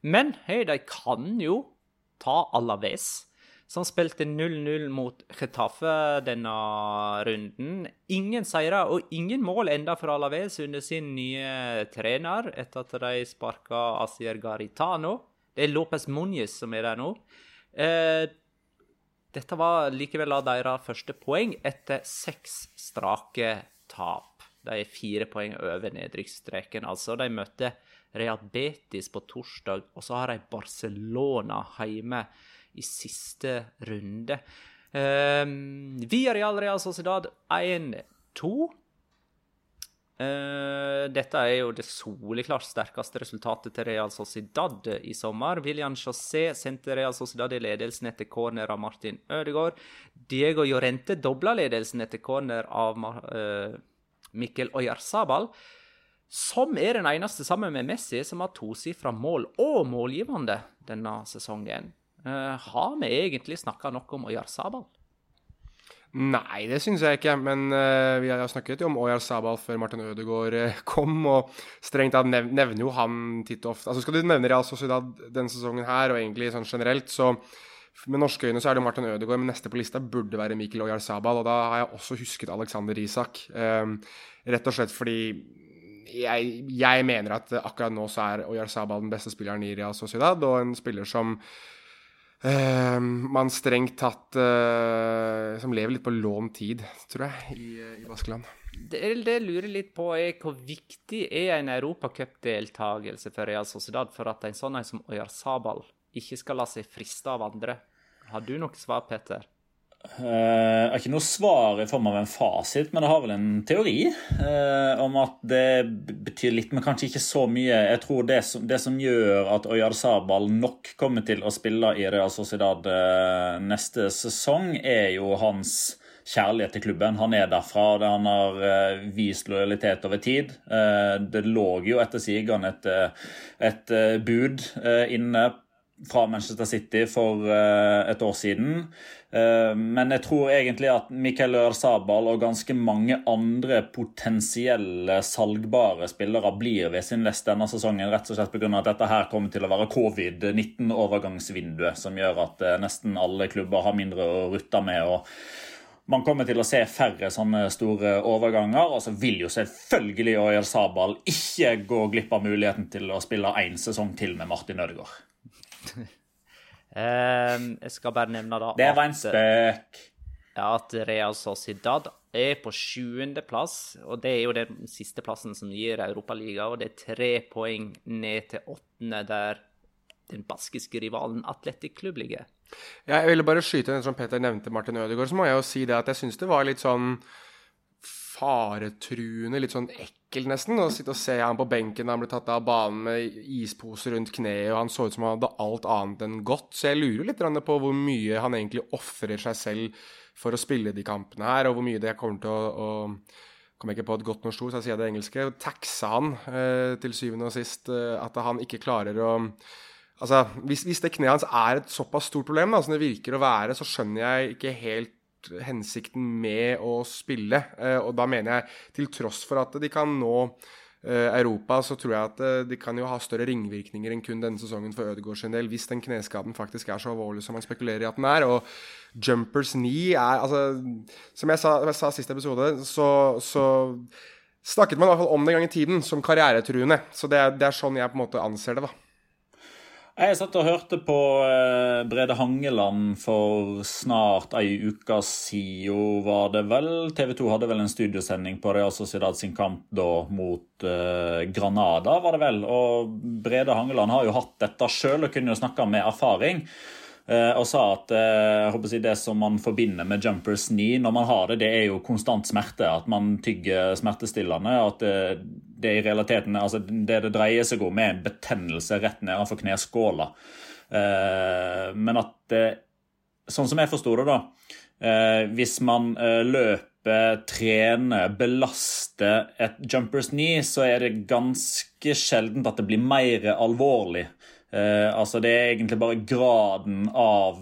Men hei, de kan jo ta Alaves, som spilte 0-0 mot Getafe denne runden. Ingen seire og ingen mål enda for Alaves under sin nye trener, etter at de sparka Asier Garitano. Det er Lopez Muñez som er der nå. Eh, dette var likevel av deres første poeng etter seks strake tap. De er fire poeng over nedrykksstreken. Altså, de møtte Real Betis på torsdag, og så har de Barcelona hjemme i siste runde. Um, via Real Real Sociedad 1-2. Uh, dette er jo det soleklart sterkeste resultatet til Real Sociedad i sommer. William José sendte Real Sociedad i ledelsen etter corner av Martin Ødegaard. Diego Llorente dobla ledelsen etter corner av uh, Mikkel Oyarzabal, som er den eneste sammen med Messi som har tosifra mål og målgivende denne sesongen. Uh, har vi egentlig snakka nok om Oyarzabal? Nei, det syns jeg ikke. Men uh, vi har snakket jo om Oyar Sabal før Martin Ødegaard uh, kom, og strengt tatt nev nevner jo han titt og ofte. Altså Skal du nevne Real Sociedad denne sesongen her, og egentlig sånn generelt, så med norske øyne så er det Martin Ødegaard, men neste på lista burde være Mikkel Oyar Sabal, og da har jeg også husket Alexander Isak. Um, rett og slett fordi jeg, jeg, mener at akkurat nå så er Oyar Sabal den beste spilleren i Real Sociedad, og en spiller som Uh, man strengt tatt uh, Som lever litt på lånt tid, tror jeg, i, i Baskeland. Det, det lurer litt på er hvor viktig er en europacupdeltakelse for Real Sociedad for at en sånn en som Oyar Sabal ikke skal la seg friste av andre. Har du noe svar, Peter? Jeg har ikke noe svar i form av en fasit, men jeg har vel en teori uh, om at det betyr litt, men kanskje ikke så mye. Jeg tror det som, det som gjør at Oyar Sabal nok kommer til å spille i Real Sociedad uh, neste sesong, er jo hans kjærlighet til klubben. Han er derfra, han har vist lojalitet over tid. Det lå jo etter sigeren et, et bud inne fra Manchester City for et år siden. Men jeg tror egentlig at Mikael Ørsabal og ganske mange andre potensielle salgbare spillere blir ved sin lest denne sesongen, rett og slett pga. at dette her kommer til å være covid-19-overgangsvinduet, som gjør at nesten alle klubber har mindre å rutte med. og man kommer til å se færre sånne store overganger. Og så vil jo selvfølgelig Oyel Sabal ikke gå glipp av muligheten til å spille én sesong til med Martin Ødegaard. Um, jeg skal bare nevne da Det var en spøk. At Real Sociedad er på sjuendeplass, og det er jo den siste plassen som gir Europaliga, og det er tre poeng ned til åttende, der den baskiske rivalen Atletic Klubb ligger. Ja, jeg ville bare skyte inn, som Peter nevnte Martin Ødegaard, så må jeg jo si det at jeg syns det var litt sånn faretruende, litt sånn ekkel nesten, å sitte og se han på benken da han ble tatt av banen med isposer rundt kneet, og han så ut som han hadde alt annet enn godt. Så jeg lurer litt på hvor mye han egentlig ofrer seg selv for å spille de kampene her, og hvor mye det kommer til å, å Kommer ikke på et godt norsk ord, så jeg sier det engelske. Taxa han eh, til syvende og sist. Eh, at han ikke klarer å Altså, hvis, hvis det kneet hans er et såpass stort problem da, som det virker å være, så skjønner jeg ikke helt hensikten med å spille. Eh, og da mener jeg, til tross for at de kan nå eh, Europa, så tror jeg at eh, de kan jo ha større ringvirkninger enn kun denne sesongen for Ødegaard sin del, hvis den kneskaden faktisk er så alvorlig som man spekulerer i at den er. Og jumpers knee er altså Som jeg sa, jeg sa sist episode, så, så snakket man i hvert fall om det en gang i tiden som karrieretruende. Så det det er sånn jeg på en måte anser det, da. Jeg satt og hørte på eh, Brede Hangeland for snart ei uke siden, var det vel. TV 2 hadde vel en studiosending på Real Sociedad sin kamp da mot uh, Granada, var det vel. Og Brede Hangeland har jo hatt dette sjøl og kunne jo snakka med erfaring. Uh, og sa at uh, si, det som man forbinder med jumpers knee når man har det, det er jo konstant smerte. At man tygger smertestillende. At uh, det i realiteten altså det det dreier seg om, er en betennelse rett nedenfor kneskåla. men at Sånn som jeg forsto det, da Hvis man løper, trener, belaster et jumpers knee, så er det ganske sjeldent at det blir mer alvorlig Eh, altså Det er egentlig bare graden av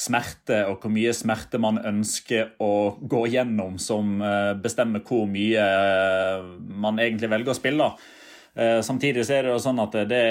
smerte og hvor mye smerte man ønsker å gå gjennom, som eh, bestemmer hvor mye eh, man egentlig velger å spille. Eh, samtidig så er det jo sånn at det,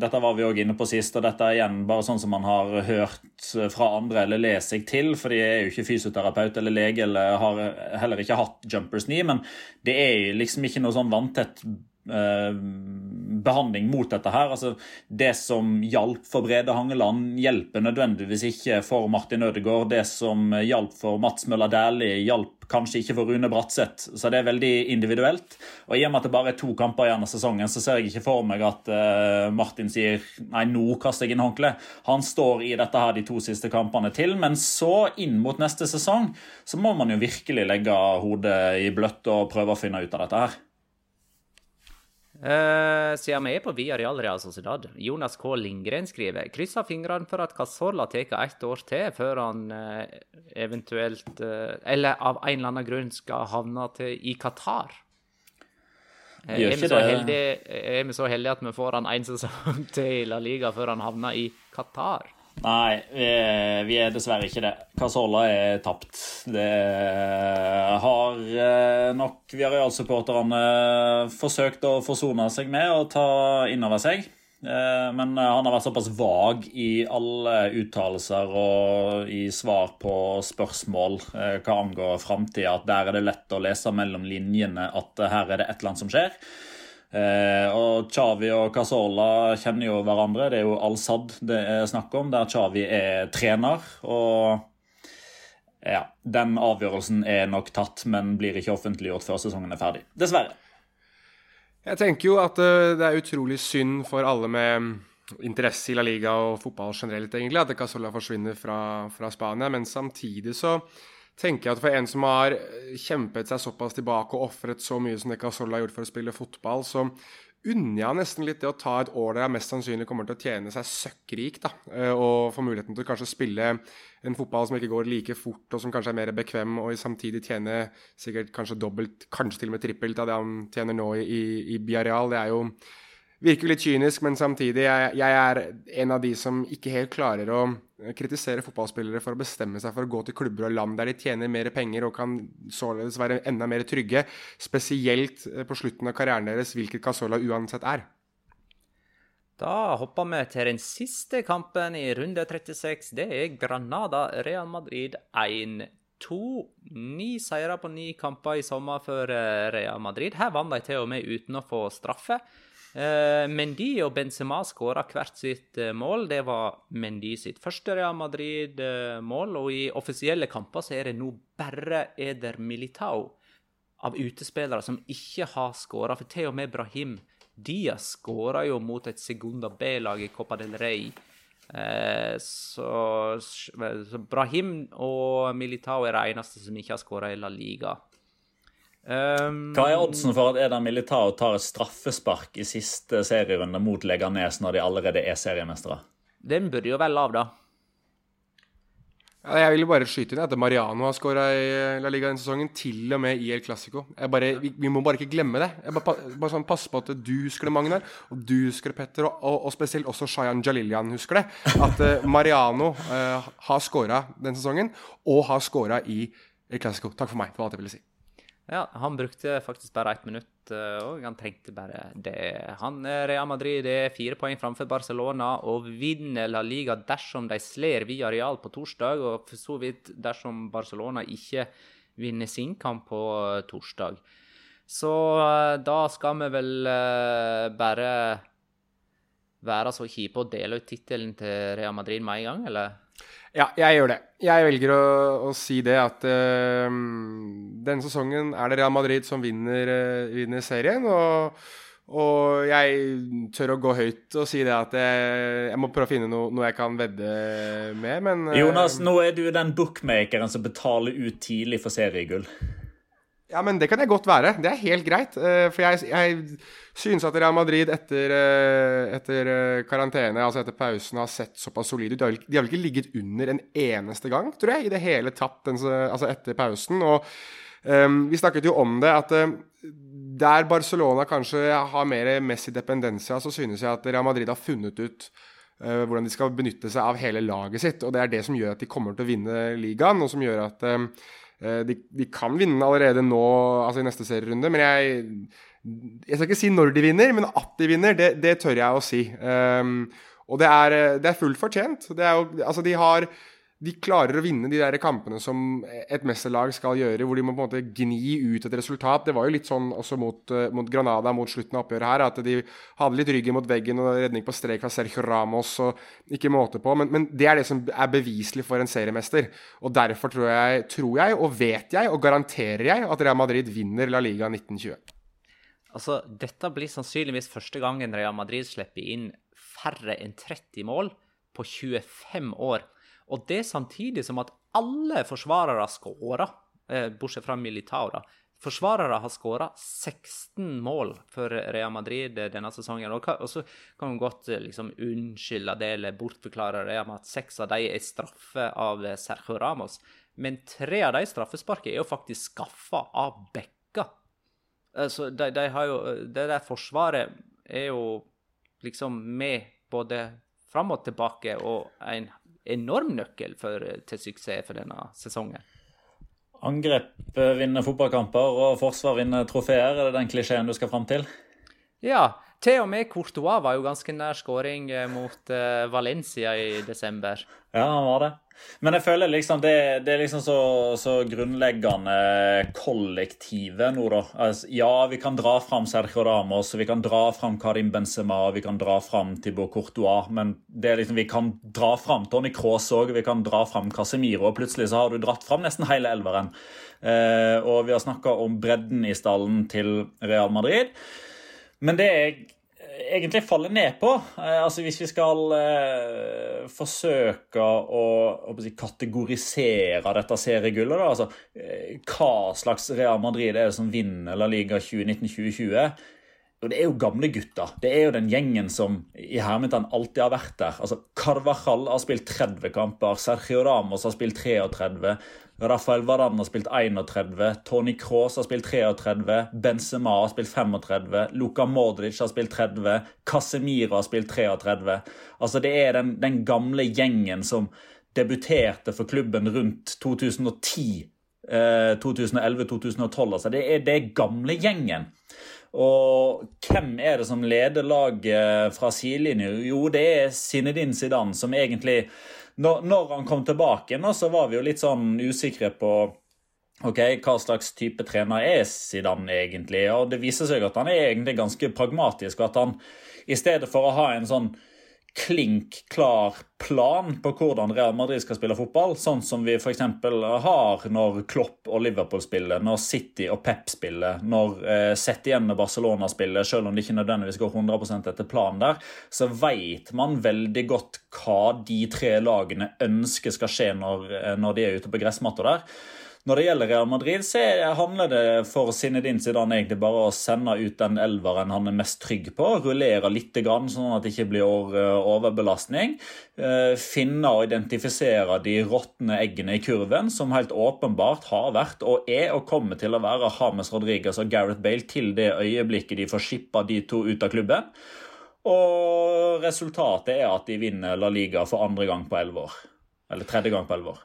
Dette var vi òg inne på sist, og dette er igjen bare sånn som man har hørt fra andre eller lest seg til, for de er jo ikke fysioterapeut eller lege eller har heller ikke hatt jumpers knee, men det er liksom ikke noe sånn vanntett Eh, behandling mot dette her. Altså, det som hjalp for Brede Hangeland, hjelper nødvendigvis ikke for Martin Ødegaard. Det som hjalp for Mats Møller Dæhlie, hjalp kanskje ikke for Rune Bratseth. Så det er veldig individuelt. Og i og med at det bare er to kamper igjen av sesongen, så ser jeg ikke for meg at uh, Martin sier nei, nå kaster jeg inn håndkleet. Han står i dette her de to siste kampene til, men så, inn mot neste sesong, så må man jo virkelig legge hodet i bløtt og prøve å finne ut av dette her. Uh, siden vi er på Via Real Real Sociedad, Jonas K. Lindgren skriver krysser fingrene for at Casorla tar ett år til før han uh, eventuelt uh, Eller av en eller annen grunn skal havne til, i Qatar. Er vi, heldige, er, vi så heldige at vi får han én sesong til i La Liga før han havner i Qatar? Nei, vi er dessverre ikke det. Casola er tapt. Det har eh, nok Viareal-supporterne forsøkt å forsone seg med og ta inn over seg. Eh, men han har vært såpass vag i alle uttalelser og i svar på spørsmål eh, hva angår framtida, at der er det lett å lese mellom linjene at her er det et eller annet som skjer. Eh, og Chavi og Casola kjenner jo hverandre. Det er jo Al-Sad det er snakk om, der Chavi er trener. Og ja, den avgjørelsen er nok tatt, men blir ikke offentliggjort før sesongen er ferdig. Dessverre. Jeg tenker jo at uh, det er utrolig synd for alle med interesse i La Liga og fotball generelt, egentlig, at Casola forsvinner fra, fra Spania. Men samtidig så tenker jeg at for en som har kjempet seg såpass tilbake og ofret så mye som det har gjort for å spille fotball, så unner jeg nesten litt det å ta et år der jeg mest sannsynlig kommer til å tjene seg søkkrik, da, eh, og få muligheten til å kanskje spille en fotball som ikke går like fort, og som kanskje er mer bekvem, og samtidig tjene sikkert kanskje dobbelt, kanskje til og med trippelt av det han tjener nå i, i Biareal. Det er jo virker litt kynisk, men samtidig jeg, jeg er en av de som ikke helt klarer å kritisere fotballspillere for å bestemme seg for å gå til klubber og land der de tjener mer penger og kan således være enda mer trygge, spesielt eh, på slutten av karrieren deres, hvilket Casola uansett er. Da hopper vi til den siste kampen i runde 36. Det er Granada-Real Madrid 1-2. Ni seire på ni kamper i sommer for eh, Real Madrid. Her vant de til og med uten å få straffe. Eh, Mendy og Benzema skåra hvert sitt eh, mål. Det var Mendy sitt første Real Madrid-mål. Og i offisielle kamper så er det nå bare Eder Militao av utespillere som ikke har skåra. For til og med Brahim Diaz skåra jo mot et Segunda B-lag i Copa del Rey. Eh, så, så, Brahim og Militao er de eneste som ikke har skåra i La Liga. Um, Hva er oddsen for at Eder Militao tar et straffespark i siste serierunde mot Leganes når de allerede er seriemestere? Den burde jo vel av, da. Ja, jeg vil bare skyte inn at Mariano har skåra i La Liga denne sesongen, til og med i El Clásico. Vi, vi, må bare ikke glemme det. Jeg bare, bare sånn Pass på at du husker det, Magnar, og du husker det, Petter, og, og, og spesielt også Shayan Jalilian husker det. At uh, Mariano uh, har skåra denne sesongen, og har skåra i El Clásico. Takk for meg. Det var alt jeg ville si. Ja, han brukte faktisk bare ett minutt, òg. og han trengte bare det. Han Real Madrid er fire poeng framfor Barcelona og vinner La Liga dersom de slår via Real på torsdag, og for så vidt dersom Barcelona ikke vinner sin kamp på torsdag. Så eh, da skal vi vel eh, bare være så kjipe og dele ut tittelen til Real Madrid med en gang, eller? Ja, jeg gjør det. Jeg velger å, å si det at uh, denne sesongen er det Real Madrid som vinner, uh, vinner serien. Og, og, jeg tør å gå høyt og si det at jeg, jeg må prøve å finne noe, noe jeg kan vedde med, men uh, Jonas, nå er du den bookmakeren som betaler ut tidlig for seriegull. Ja, men det kan jeg godt være. Det er helt greit. Uh, for jeg, jeg synes at Real Madrid etter, uh, etter uh, karantene, altså etter pausen, har sett såpass solide ut. De har, vel ikke ligget under en eneste gang, tror jeg, i det hele tatt altså etter pausen. Og um, vi snakket jo om det, at der Barcelona kanskje har mer Messi-dependensia, så synes jeg at Real Madrid har funnet ut hvordan de skal benytte seg av hele laget sitt. Og det er det som gjør at de kommer til å vinne ligaen, og som gjør at um, de, de, kan vinne allerede nå, altså i neste serierunde, men jeg, jeg skal ikke si når de vinner, men at de vinner, det, det tør jeg å si. Um, og det er, det er fullt fortjent. Det er jo, altså de har de klarer å vinne de der kampene som et mesterlag skal gjøre, hvor de må på en måte gni ut et resultat. Det var jo litt sånn også mot, uh, mot Granada mot slutten av oppgjøret her, at de hadde litt ryggen mot veggen og redning på strek fra Sergio Ramos og ikke måte på. Men, men, det er det som er beviselig for en seriemester. Og derfor tror jeg, tror jeg, og vet jeg, og garanterer jeg, at Real Madrid vinner La Liga 1920. Altså, dette blir sannsynligvis første gangen Real Madrid slipper inn færre enn 30 mål på 25 år. Og det samtidig som at alle forsvarere skåra, eh, bortsett fra Militao. da. Forsvarere har skåra 16 mål for Real Madrid denne sesongen. Og så kan man godt eh, liksom unnskylde det eller bortforklare det med at seks av dem er straffe av Sergio Ramos. Men tre av de straffesparkene er jo faktisk skaffa av Bekka. Altså, de, de har jo, det der forsvaret er jo liksom med både fram og tilbake og en enorm nøkkel for, til suksess for denne sesongen. Angrep vinner fotballkamper, og forsvar vinner trofeer. Er det den klisjeen du skal fram til? Ja. Til og med Courtois var jo ganske nær skåring eh, mot uh, Valencia i desember. Ja, han var det. Men jeg føler liksom det, det er liksom så, så, grunnleggende kollektivet nå, da. Altså, ja, vi kan dra fram Sergio Ramos, vi kan dra fram Karim Benzema, vi kan dra fram Thibaut Courtois, men liksom, vi kan dra fram Tony Cross òg, vi kan dra fram Casemiro, og plutselig så har du dratt fram nesten hele elveren. Eh, og vi har snakka om bredden i stallen til Real Madrid. Men det jeg egentlig faller ned på. Eh, altså Hvis vi skal eh, forsøke å, å si, kategorisere dette seriegullet, da, altså eh, hva slags Real Madrid er det som vinner La Liga 2019-2020? Og det er jo gamle gutter. Det er jo den gjengen som i hermetegn alltid har vært der. Altså, Carvajal har spilt 30 kamper, Sergio Ramos har spilt 33, Rafael Varan har spilt 31, Tony Cross har spilt 33, Benzema har spilt 35, Luka Modric har spilt 30, Casemiro har spilt 33. Altså, det er den, den gamle gjengen som debuterte for klubben rundt 2010. 2011-2012. altså det er, det gamle gjengen. Og hvem er det som leder laget fra sidelinjen? Jo, det er Sinedin Zidane, som egentlig når, når, han kom tilbake, nå, så var vi jo litt sånn usikre på ok, hva slags type trener er Zidane egentlig. Og det viser seg at han er egentlig ganske pragmatisk. og at han i stedet for å ha en sånn klink klar plan på hvordan Real Madrid skal spille fotball, sånn som vi f.eks. har når Klopp og Liverpool spiller, når City og Pep spiller, når eh, Sett igjen og Barcelona spiller, selv om det ikke nødvendigvis går 100% etter planen der, så vet man veldig godt hva de tre lagene ønsker skal skje når, eh, når de er ute på gressmatta der. Når det gjelder Real Madrid, så handler det for Zinedine Zidane egentlig bare å sende ut den elveren han er mest trygg på. Rullere litt, sånn at det ikke blir overbelastning. Eh, finne og identifisere de råtne eggene i kurven, som helt åpenbart har vært og er og kommer til å være James Rodriguez og Gareth Bale til det øyeblikket de får skippa de to ut av klubben. Og resultatet er at de vinner La Liga for andre gang på elleve år. Eller tredje gang på elleve år.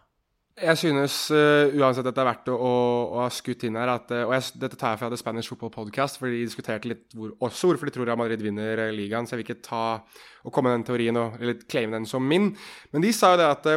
Jeg synes uh, uansett at det er verdt å, å, å ha skutt inn her at, uh, Og jeg, dette tar jeg fra The Spanish Football Podcast, for de diskuterte litt hvor, også hvorfor de tror Real Madrid vinner uh, ligaen. Så jeg vil ikke ta og komme med den teorien og eller claime den som min. Men de sa jo det at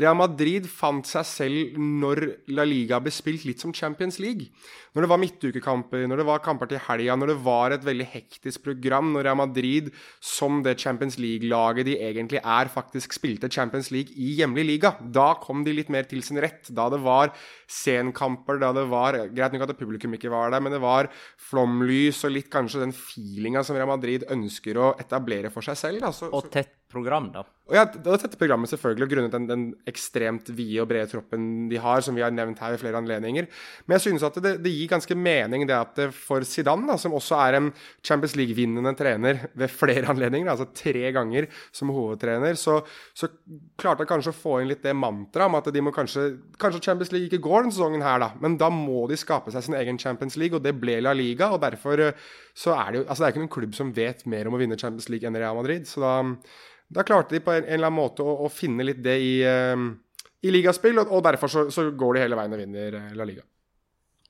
Real Madrid fant seg selv når La Liga ble spilt litt som Champions League. Når det var midtukekamper, når det var kamper til helga, når det var et veldig hektisk program, når Real Madrid som det Champions League-laget de egentlig er, faktisk spilte Champions League i hjemlig liga. Da kom de litt mer til sin rett. Da det var senkamper, da det var Greit nok at publikum ikke var der, men det var flomlys og litt kanskje den feelinga som Real Madrid ønsker å etablere for seg selv. Da. Så, og tett program, da. Og ja, det tette programmet selvfølgelig, og grunnet den, den, ekstremt vide og brede troppen de har, som vi har nevnt her ved flere anledninger. Men jeg synes at det, det gir ganske mening det at for Zidane, da, som også er en Champions League-vinnende trener ved flere anledninger, altså tre ganger som hovedtrener, så, så klarte han kanskje å få inn litt det mantraet om at de må kanskje Kanskje Champions League ikke går denne sesongen her, da, men da må de skape seg sin egen Champions League, og det ble La Liga, og derfor så er det jo Altså, det er ikke noen klubb som vet mer om å vinne Champions League enn Real Madrid, så da da klarte de på en, en eller annen måte å, å finne litt det i, uh, i ligaspill, og, og derfor så, så, går de hele veien og vinner uh, La Liga.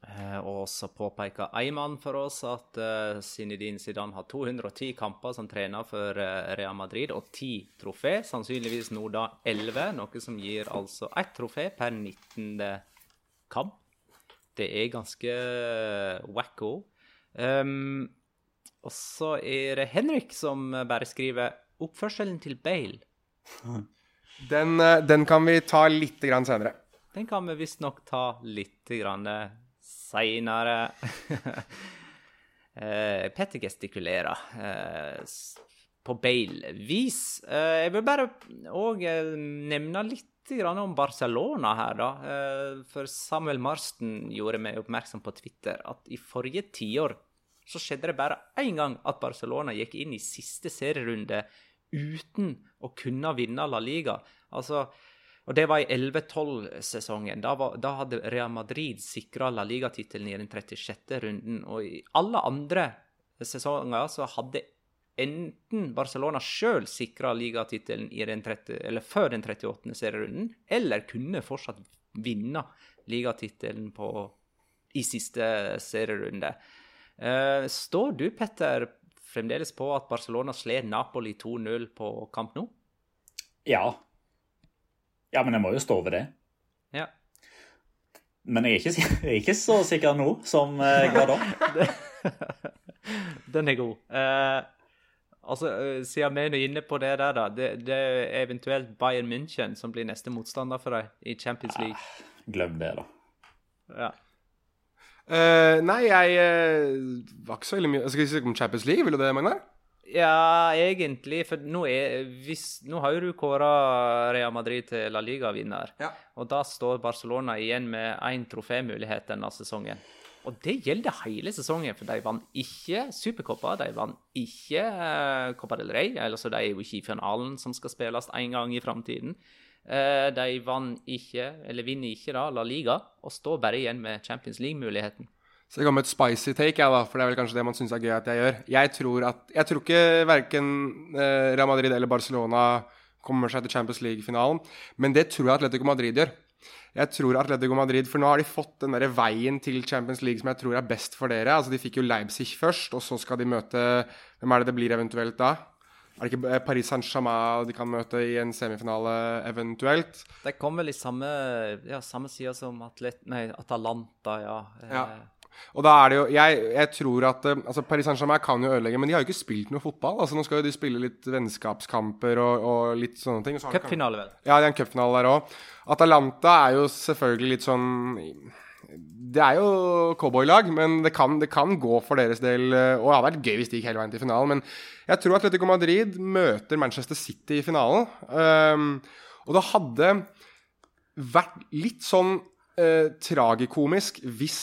Eh, og så påpeker Eiman for oss at uh, Zinedine Zidane har 210 kamper som trener for uh, Real Madrid og 10 trofé. Sannsynligvis nå da 11, noe som gir altså ett trofé per 19. kamp. Det er ganske wacko. Um, og så er det Henrik som bare skriver oppførselen til Bale. Den, eh, den kan vi ta litt grann senere. Den kan vi visstnok ta litt grann seinere. eh, Petter gestikulerer eh, på Bale-vis. Jeg vil bare òg nevne litt om Barcelona her, da. For Samuel Marsten gjorde meg oppmerksom på Twitter at i forrige tiår så skjedde det bare én gang at Barcelona gikk inn i siste serierunde uten å kunne vinne La Liga. Altså, og Det var i 11-12-sesongen. Da, da, hadde Real Madrid sikra La Liga-tittelen i den 36. runden. Og i alle andre sesonger så hadde enten Barcelona sjøl sikra ligatittelen før den 38. serierunden, eller kunne fortsatt vinne ligatittelen i siste serierunde. Uh, står du, Petter, fremdeles på at Barcelona slår Napoli 2-0 på kamp nå? Ja. Ja, men jeg må jo stå ved det. Ja. Men jeg er ikke, jeg er ikke så sikker nå som jeg var da. Den er god. Uh, altså, uh, Siden vi er inne på det der, da. Det, det, er eventuelt Bayern München som blir neste motstander for deg i Champions League. Ja, glem det, da. Ja. Eh, nei, jeg uh, var ikke så veldig mye Skal vi snakke om Champions League? Vil du det, Magnar? Ja, egentlig. For nå, er, hvis, nå har jo du kåra Real Madrid til La Liga-vinner. Ja. Og da står Barcelona igjen med én trofémulighet denne sesongen. Og det gjelder hele sesongen, for de vant ikke Supercoppa, de vant ikke uh, Copa del Rey, eller så de er jo ikke i finalen som skal spilles en gang i framtiden. Eh, de vant ikke, eller vinner ikke da, La Liga, og står bare igjen med Champions League-muligheten. Så jeg kommer med et spicy take, jeg da, for det er vel kanskje det man syns er gøy at jeg gjør. Jeg tror, at, jeg tror ikke verken eh, Real Madrid eller Barcelona kommer seg til Champions League-finalen, men det tror jeg Atletico Madrid gjør. Jeg tror Atletico Madrid, For nå har de fått den der veien til Champions League som jeg tror er best for dere. Altså De fikk jo Leipzig først, og så skal de møte Hvem er det det blir eventuelt da? Er det ikke Paris Saint-Germain de kan møte i en semifinale eventuelt? De kommer vel i samme, ja, samme side som Atlet nei, Atalanta, ja. ja. Og da er det jo Jeg, jeg tror at altså Paris Saint-Germain kan jo ødelegge, men de har jo ikke spilt noe fotball. Altså Nå skal jo de spille litt vennskapskamper og, og litt sånne ting. Så cupfinale, vel? Ja, det er en cupfinale der òg. Atalanta er jo selvfølgelig litt sånn det er jo cowboylag, men det kan, det kan, gå for deres del. Og det hadde vært gøy hvis de gikk hele veien til finalen. Men jeg tror Atletico Madrid møter Manchester City i finalen. Um, og det hadde vært litt sånn uh, tragikomisk hvis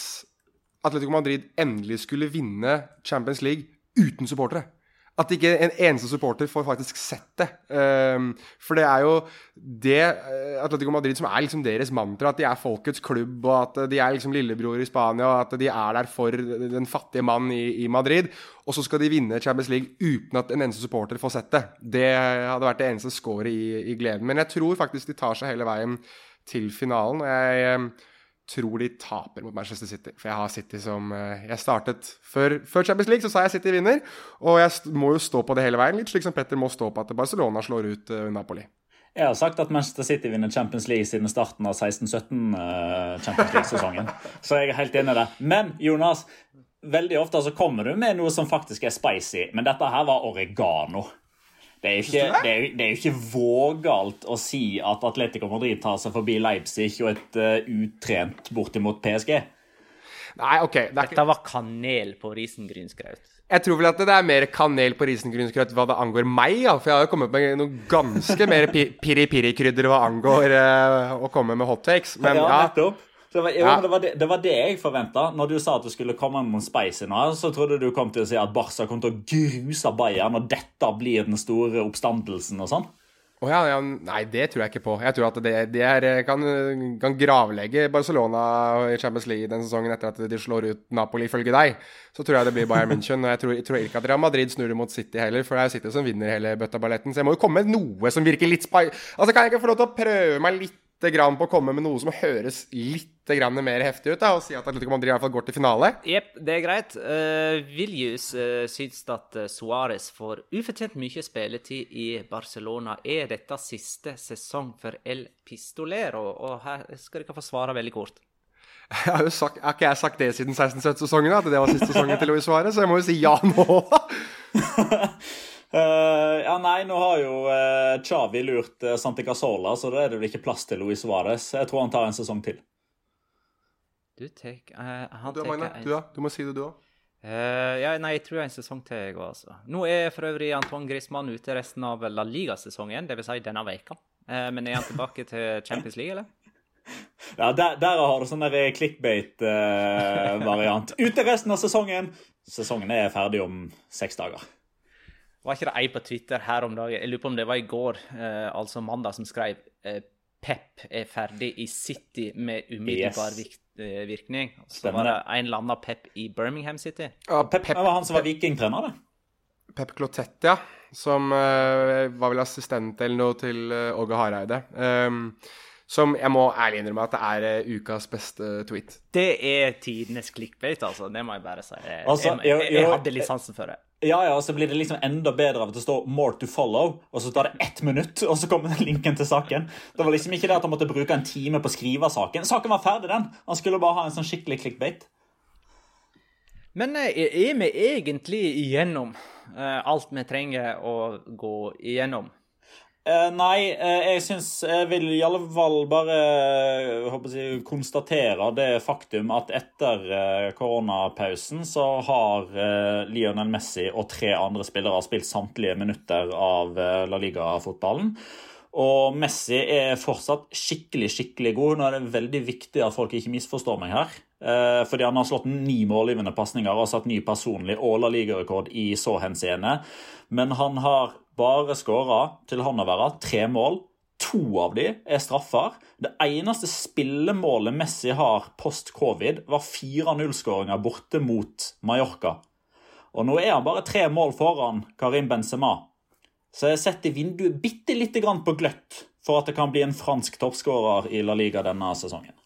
Atletico Madrid endelig skulle vinne Champions League uten supportere. At ikke en eneste supporter får faktisk sett det. Um, for det er jo det uh, Atletico Madrid som er liksom deres mantra. At de er folkets klubb, og at de er liksom lillebror i Spania, og at de er der for den fattige mann i, i Madrid. Og så skal de vinne Champions League uten at en eneste supporter får sett det. Det hadde vært det eneste scoret i, i gleden. Men jeg tror faktisk de tar seg hele veien til finalen. og jeg... Tror de taper mot Manchester City. For jeg har City som eh, Jeg startet før, før, Champions League, så sa jeg City vinner. Og jeg må jo stå på det hele veien, litt slik som Petter må stå på at Barcelona slår ut uh, Napoli. Jeg har sagt at Manchester City vinner Champions League siden starten av 16-17 uh, Champions League-sesongen. så jeg er helt enig i det. Men Jonas, veldig ofte så kommer du med noe som faktisk er spicy. Men dette her var oregano. Det er, ikke, det, er, det er, jo ikke vågalt å si at Atletico Madrid tar seg forbi Leipzig og et uh, utrent bortimot PSG. Nei, ok. Det Dette var kanel på risengrynskraut. Jeg tror vel at det er mer kanel på risengrynskraut hva det angår meg. Ja. For jeg har jo kommet med noe ganske mer pirri-pirri-krydder hva angår uh, å komme med hot takes. Men ja, ja. Det var, ja. det, var det, det, var det, jeg forventa. Når du sa at du skulle komme med noen spicy nå, så trodde du kom til å si at Barca kom til å gruse Bayern, og dette blir den store oppstandelsen og sånn. Oh, ja, ja, nei, det tror jeg ikke på. Jeg tror at det, det er, kan, kan, gravlegge Barcelona i Champions League den sesongen etter at de slår ut Napoli, ifølge deg. Så tror jeg det blir Bayern München. Og jeg tror, jeg tror ikke at Real Madrid snur mot City heller, for det er City som vinner hele bøtta-balletten. Så jeg må jo komme med noe som virker litt spy... Altså, kan jeg ikke få lov til å prøve meg litt grann på å komme med noe som høres litt grann mer heftig ut, da, og si at Atletico Madrid i hvert fall går til finale? Jepp, det er greit. Uh, Viljus uh, syns at uh, Suárez får ufortjent mye spilletid i Barcelona. Er dette siste sesong for El Pistolero? Og her skal dere få svare veldig kort. Jeg har jo sagt, har ikke jeg sagt det siden 16-17-sesongen, at det var siste sesongen til Luis Suárez? Så jeg må jo si ja nå. Uh, ja, nei, nå har jo uh, Chavi lurt uh, Santi Casola, så da er det vel ikke plass til Luis Suárez. Jeg tror han tar en sesong til. Du tek, uh, han du, Magne, en... du, ja. du må si det, du òg. ja, nei, jeg tror jeg en sesong til, jeg òg, altså. Nå er for øvrig Antoine Griezmann ute resten av La Liga-sesongen, dvs. Si denne veka. men er han tilbake til Champions League, eller? Ja, der, der har du sånn clickbait-variant. Ute resten av sesongen! Sesongen er ferdig om seks dager. Var ikke det ei på Twitter her om dagen, jeg lurer på om det var i går, uh, altså mandag, som skrev eh, Pep er ferdig i City med umiddelbar yes. Eh, virkning. Så var det en eller annen Pep i Birmingham City. Ja, Pep, Pep, det var han som var vikingtrener, det. Pep Clotet, ja. Som uh, var vel assistent eller noe til uh, Åge Hareide. Um, som jeg må ærlig innrømme at det er uh, ukas beste tweet. Det er tidenes clickbait, altså. Det må jeg bare si. Jeg, altså, jeg, jeg, jeg hadde lisensen for det. Ja, ja, og så blir det liksom enda bedre av at det står 'more to follow', og så tar det ett minutt, og så kommer linken til saken. Det var liksom ikke det at han måtte bruke en time på å skrive saken. Saken var ferdig, den. Han skulle bare ha en sånn skikkelig clickbait. Men eh, er vi egentlig igjennom uh, alt vi trenger å gå igjennom? Eh, nei, uh, jeg syns jeg vil i alle fall bare eh, jeg, konstatere det faktum at etter uh, koronapausen så har eh, Lionel Messi og tre andre spillere spilt samtlige minutter av eh, La Liga-fotballen. Og Messi er fortsatt skikkelig, skikkelig god. Nå er det veldig viktig at folk ikke misforstår meg her. Eh, fordi han har slått ni målgivende pasninger og satt ny personlig og La Liga-rekord i så henseende. Men han har bare skåra til han tre mål. To av de er straffer. Det eneste spillemålet Messi har post covid, var 4-0-skåringer borte mot Mallorca. Og nå er han bare tre mål foran Karim Benzema. Så jeg setter vinduet bitte lite grann på gløtt for at det kan bli en fransk toppskårer i La Liga denne sesongen.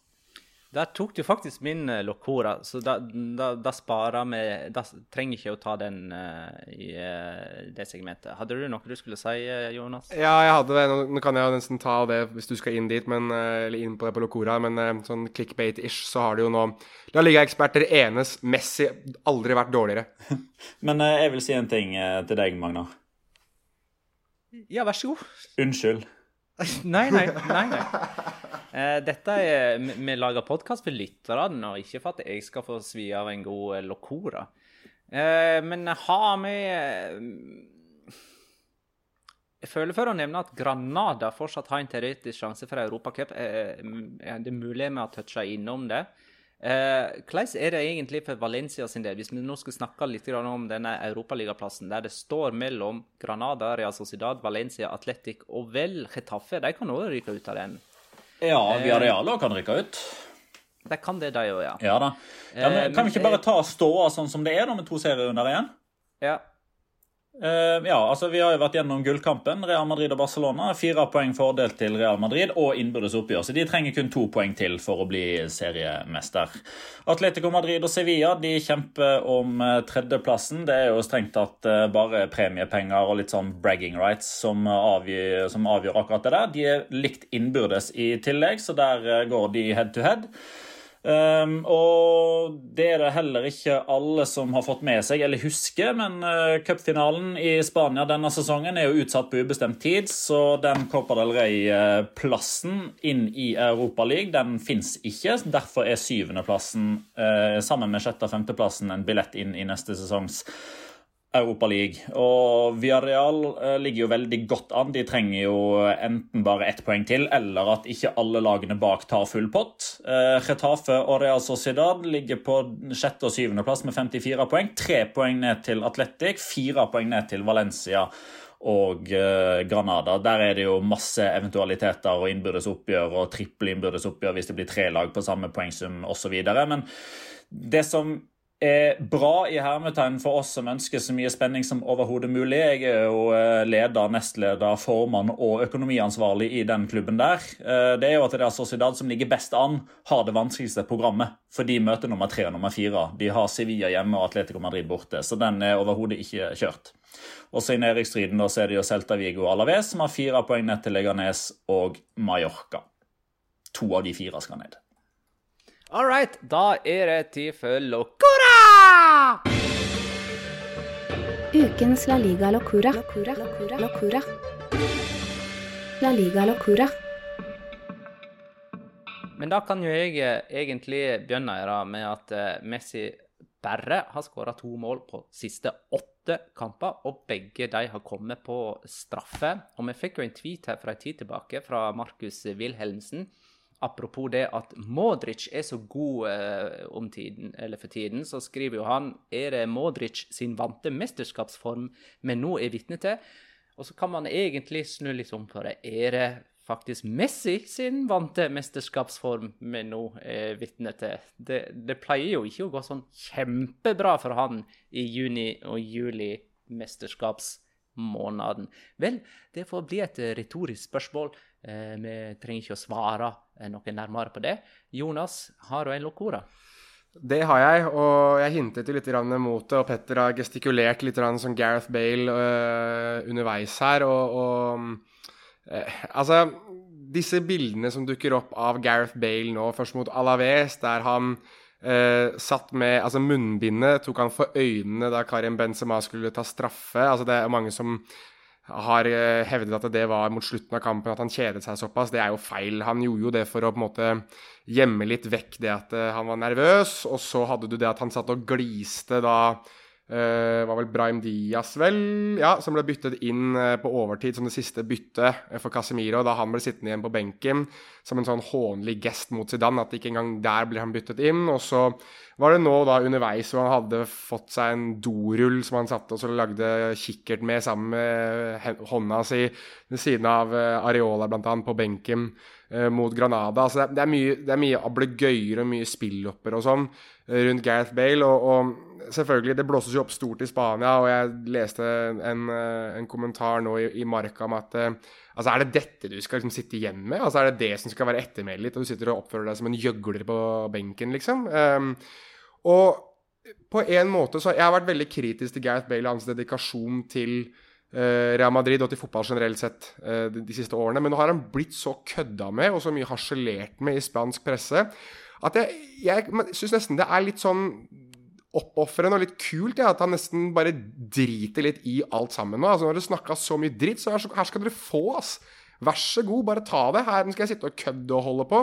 Der tok du faktisk min uh, Locora, så da, da, da sparer vi Da trenger ikke å ta den uh, i uh, det segmentet. Hadde du noe du skulle si, Jonas? Ja, jeg hadde det. Nå, nå kan jeg nesten ta det hvis du skal inn dit, men, eller inn på det på Locora, men sånn clickbait-ish, så har du jo nå La liga-eksperter enes Messi aldri vært dårligere. men jeg vil si en ting til deg, Magna. Ja, vær så god. Unnskyld. nei, nei. nei, nei. Eh, dette er, Vi lager podkast for lytterne, og ikke for at jeg skal få svi av en god eh, locora. Eh, men har vi eh, Jeg føler for å nevne at Granada fortsatt har en teoretisk sjanse for Europacup. Eh, det er mulig vi har toucha innom det. Eh, hvordan er det egentlig for Valencia sin del, hvis vi nå skal snakke litt om denne europaligaplassen, der det står mellom Granada, Real Sociedad, Valencia, Atletic og vel Getafe? De kan òg ryke ut av den. Ja, Viareal òg kan ryke ut. De kan det, de òg, ja. ja da. Ja, men, kan vi ikke bare ta ståa sånn som det er, da, med to serierunder igjen? Ja. Uh, ja, altså Vi har jo vært gjennom gullkampen. Real Madrid og Barcelona. Fire poeng fordel til Real Madrid og innbyrdes oppgjør. Så de trenger kun to poeng til for å bli seriemester. Atletico Madrid og Sevilla de kjemper om uh, tredjeplassen. Det er jo strengt tatt uh, bare premiepenger og litt sånn bragging rights som avgjør, som avgjør akkurat det der. De er likt innbyrdes i tillegg, så der går de head to head. Um, og det er det heller ikke alle som har fått med seg eller husker, men uh, cupfinalen i Spania denne sesongen er jo utsatt på ubestemt tid, så den Copa del Rey-plassen inn i Europaligaen, den fins ikke. Derfor er syvendeplassen uh, sammen med sjette- og femteplassen en billett inn i neste sesongs Europa League. Og Villarreal eh, ligger jo veldig godt an. De trenger jo enten bare ett poeng til, eller at ikke alle lagene bak tar full pott. Eh, Retafe og Real Sociedad ligger på sjette- og syvendeplass med 54 poeng. Tre poeng ned til Atletic, fire poeng ned til Valencia og eh, Granada. Der er det jo masse eventualiteter og innbyrdes oppgjør og trippel innbyrdes oppgjør hvis det blir tre lag på samme poengsum osv. Men det som er bra i hermetegn for oss som ønsker så mye spenning som overhodet mulig. Jeg er jo eh, leder, nestleder, formann og økonomiansvarlig i den klubben der. Eh, det er jo at det er Sociedad som ligger best an, har det vanskeligste programmet. For de møter nummer tre og nummer fire. De har Sevilla hjemme og Atletico Madrid borte, så den er overhodet ikke kjørt. Også i nedrykksstriden er det jo Celta Vigo Alaves som har fire poeng ned til Leganes og Mallorca. To av de fire skal ned. All right, da er det tid for Locura! Ukens La Liga Locura. Locura. Locura. Locura. La Liga Locura. Men da kan jo jeg eh, egentlig begynne med at eh, Messi bare har skåra to mål på siste åtte kamper, og begge de har kommet på straffe. Og vi fikk jo en tweet her fra en tid tilbake fra Markus Wilhelmsen apropos det at Modric er så god eh, om tiden, eller for tiden, så skriver jo han er det Modric sin vante mesterskapsform vi nå er vitne til. Og så kan man egentlig snu litt om på det. Er det faktisk Messi sin vante mesterskapsform vi nå er vitne til? Det, det pleier jo ikke å gå sånn kjempebra for han i juni og juli mesterskapsmåneden. Vel, det får bli et retorisk spørsmål. Eh, vi trenger ikke å svare eh, noe nærmere på det. Jonas, har du en lokora? Det har jeg, og jeg hintet litt mot det. Og Petter har gestikulert litt som Gareth Bale uh, underveis her. Og, og uh, altså Disse bildene som dukker opp av Gareth Bale nå, først mot Alaves, der han uh, satt med altså munnbindet tok han for øynene da Karim Benzema skulle ta straffe. altså Det er mange som har eh, hevdet at det var mot slutten av kampen at han kjedet seg såpass. Det er jo feil. Han gjorde jo det for å på en måte gjemme litt vekk det at eh, han var nervøs. Og så hadde du det at han satt og gliste da Uh, var vel Brahim Diaz, vel, ja, som ble byttet inn på overtid som det siste byttet for Casemiro da han ble sittende igjen på benken som en sånn hånlig gest mot Zidane. At ikke engang der blir han byttet inn. Og så var det nå da underveis hvor han hadde fått seg en dorull som han satte og så lagde kikkert med sammen med hånda si ved siden av Areola blant annet på benken mot Granada. Altså det, er mye, det er mye ablegøyer og mye spillopper og sånn rundt Gareth Bale. og, og selvfølgelig, det blåses jo opp stort i Spania, og jeg leste en, eh, en kommentar nå i, i Marka om at altså Er det dette du skal liksom sitte igjen med? Altså Er det det som skal være ettermælet ditt, og du sitter og oppfører deg som en gjøgler på benken, liksom? Um, og på en måte så Jeg har vært veldig kritisk til Gareth Bale og hans dedikasjon til uh, Real Madrid og til fotball generelt sett uh, de, de, siste årene, men nå har han blitt så kødda med og så mye harselert med i spansk presse at jeg, jeg syns nesten det er litt sånn oppofrende og litt kult ja, at han nesten bare driter litt i alt sammen nå. Altså, når dere snakka så mye dritt, så her skal dere få, ass. Vær så god, bare ta det. Her skal jeg sitte og kødde og holde på.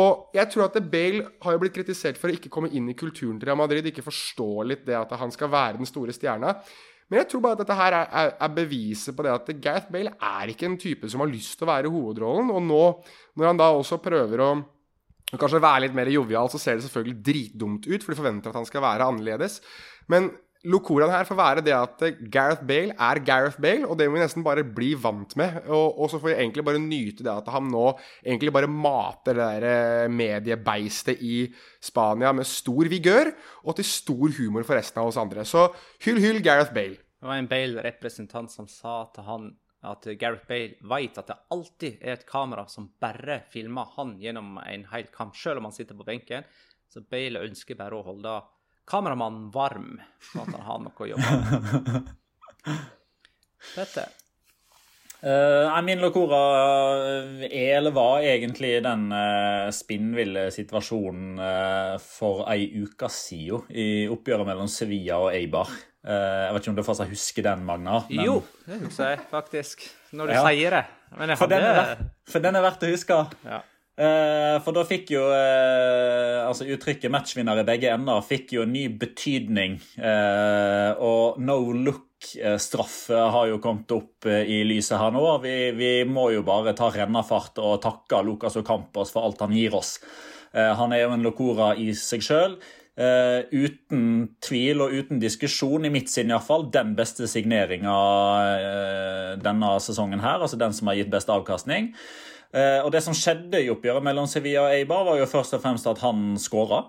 Og jeg tror at Bale har jo blitt kritisert for å ikke komme inn i kulturen til Real Madrid, ikke forstå litt det at han skal være den store stjerna. Men jeg tror bare at dette her er, er, er, beviset på det at Gareth Bale er ikke en type som har lyst til å være hovedrollen. Og nå, når han da også prøver å og kanskje være litt mer jovial, så ser det selvfølgelig dritdumt ut, for de forventer at han skal være annerledes. Men locoraen her får være det at Gareth Bale er Gareth Bale, og det må vi nesten bare bli vant med. Og, og så får vi egentlig bare nyte det at han nå egentlig bare mater det der eh, mediebeistet i Spania med stor vigør, og til stor humor for resten av oss andre. Så hyll, hyll Gareth Bale. Det var en Bale-representant som sa til han at Gareth Bale vet at det alltid er et kamera som bare filmer han gjennom en hel kamp, selv om han sitter på benken. Så Bale ønsker bare å holde kameramannen varm, sånn at han har noe å jobbe med. Dette. Uh, min Locora er eller var egentlig den uh, spinnville situasjonen uh, for ei uke siden i oppgjøret mellom Sevilla og Eibar. Uh, jeg vet ikke om du fortsatt husker den, Magna? Men... Jo, det husker jeg faktisk. Når du ja. sier det. Men for, hadde... den verdt, for, den er verdt å huske. Ja. for da fikk jo altså uttrykket 'matchvinner i begge ender' fikk jo en ny betydning. og no look straffe har jo kommet opp eh, i lyset her nå. Vi, vi må jo bare ta rennafart og takke Lucas Ocampos for alt han gir oss. Eh, han er jo en locora i seg sjøl. Uh, uten tvil og uten diskusjon, i mitt sinn iallfall, den beste signeringa uh, denne sesongen her. Altså den som har gitt best avkastning. Uh, og det som skjedde i oppgjøret mellom Sevilla og Eibar, var jo først og fremst at han skåra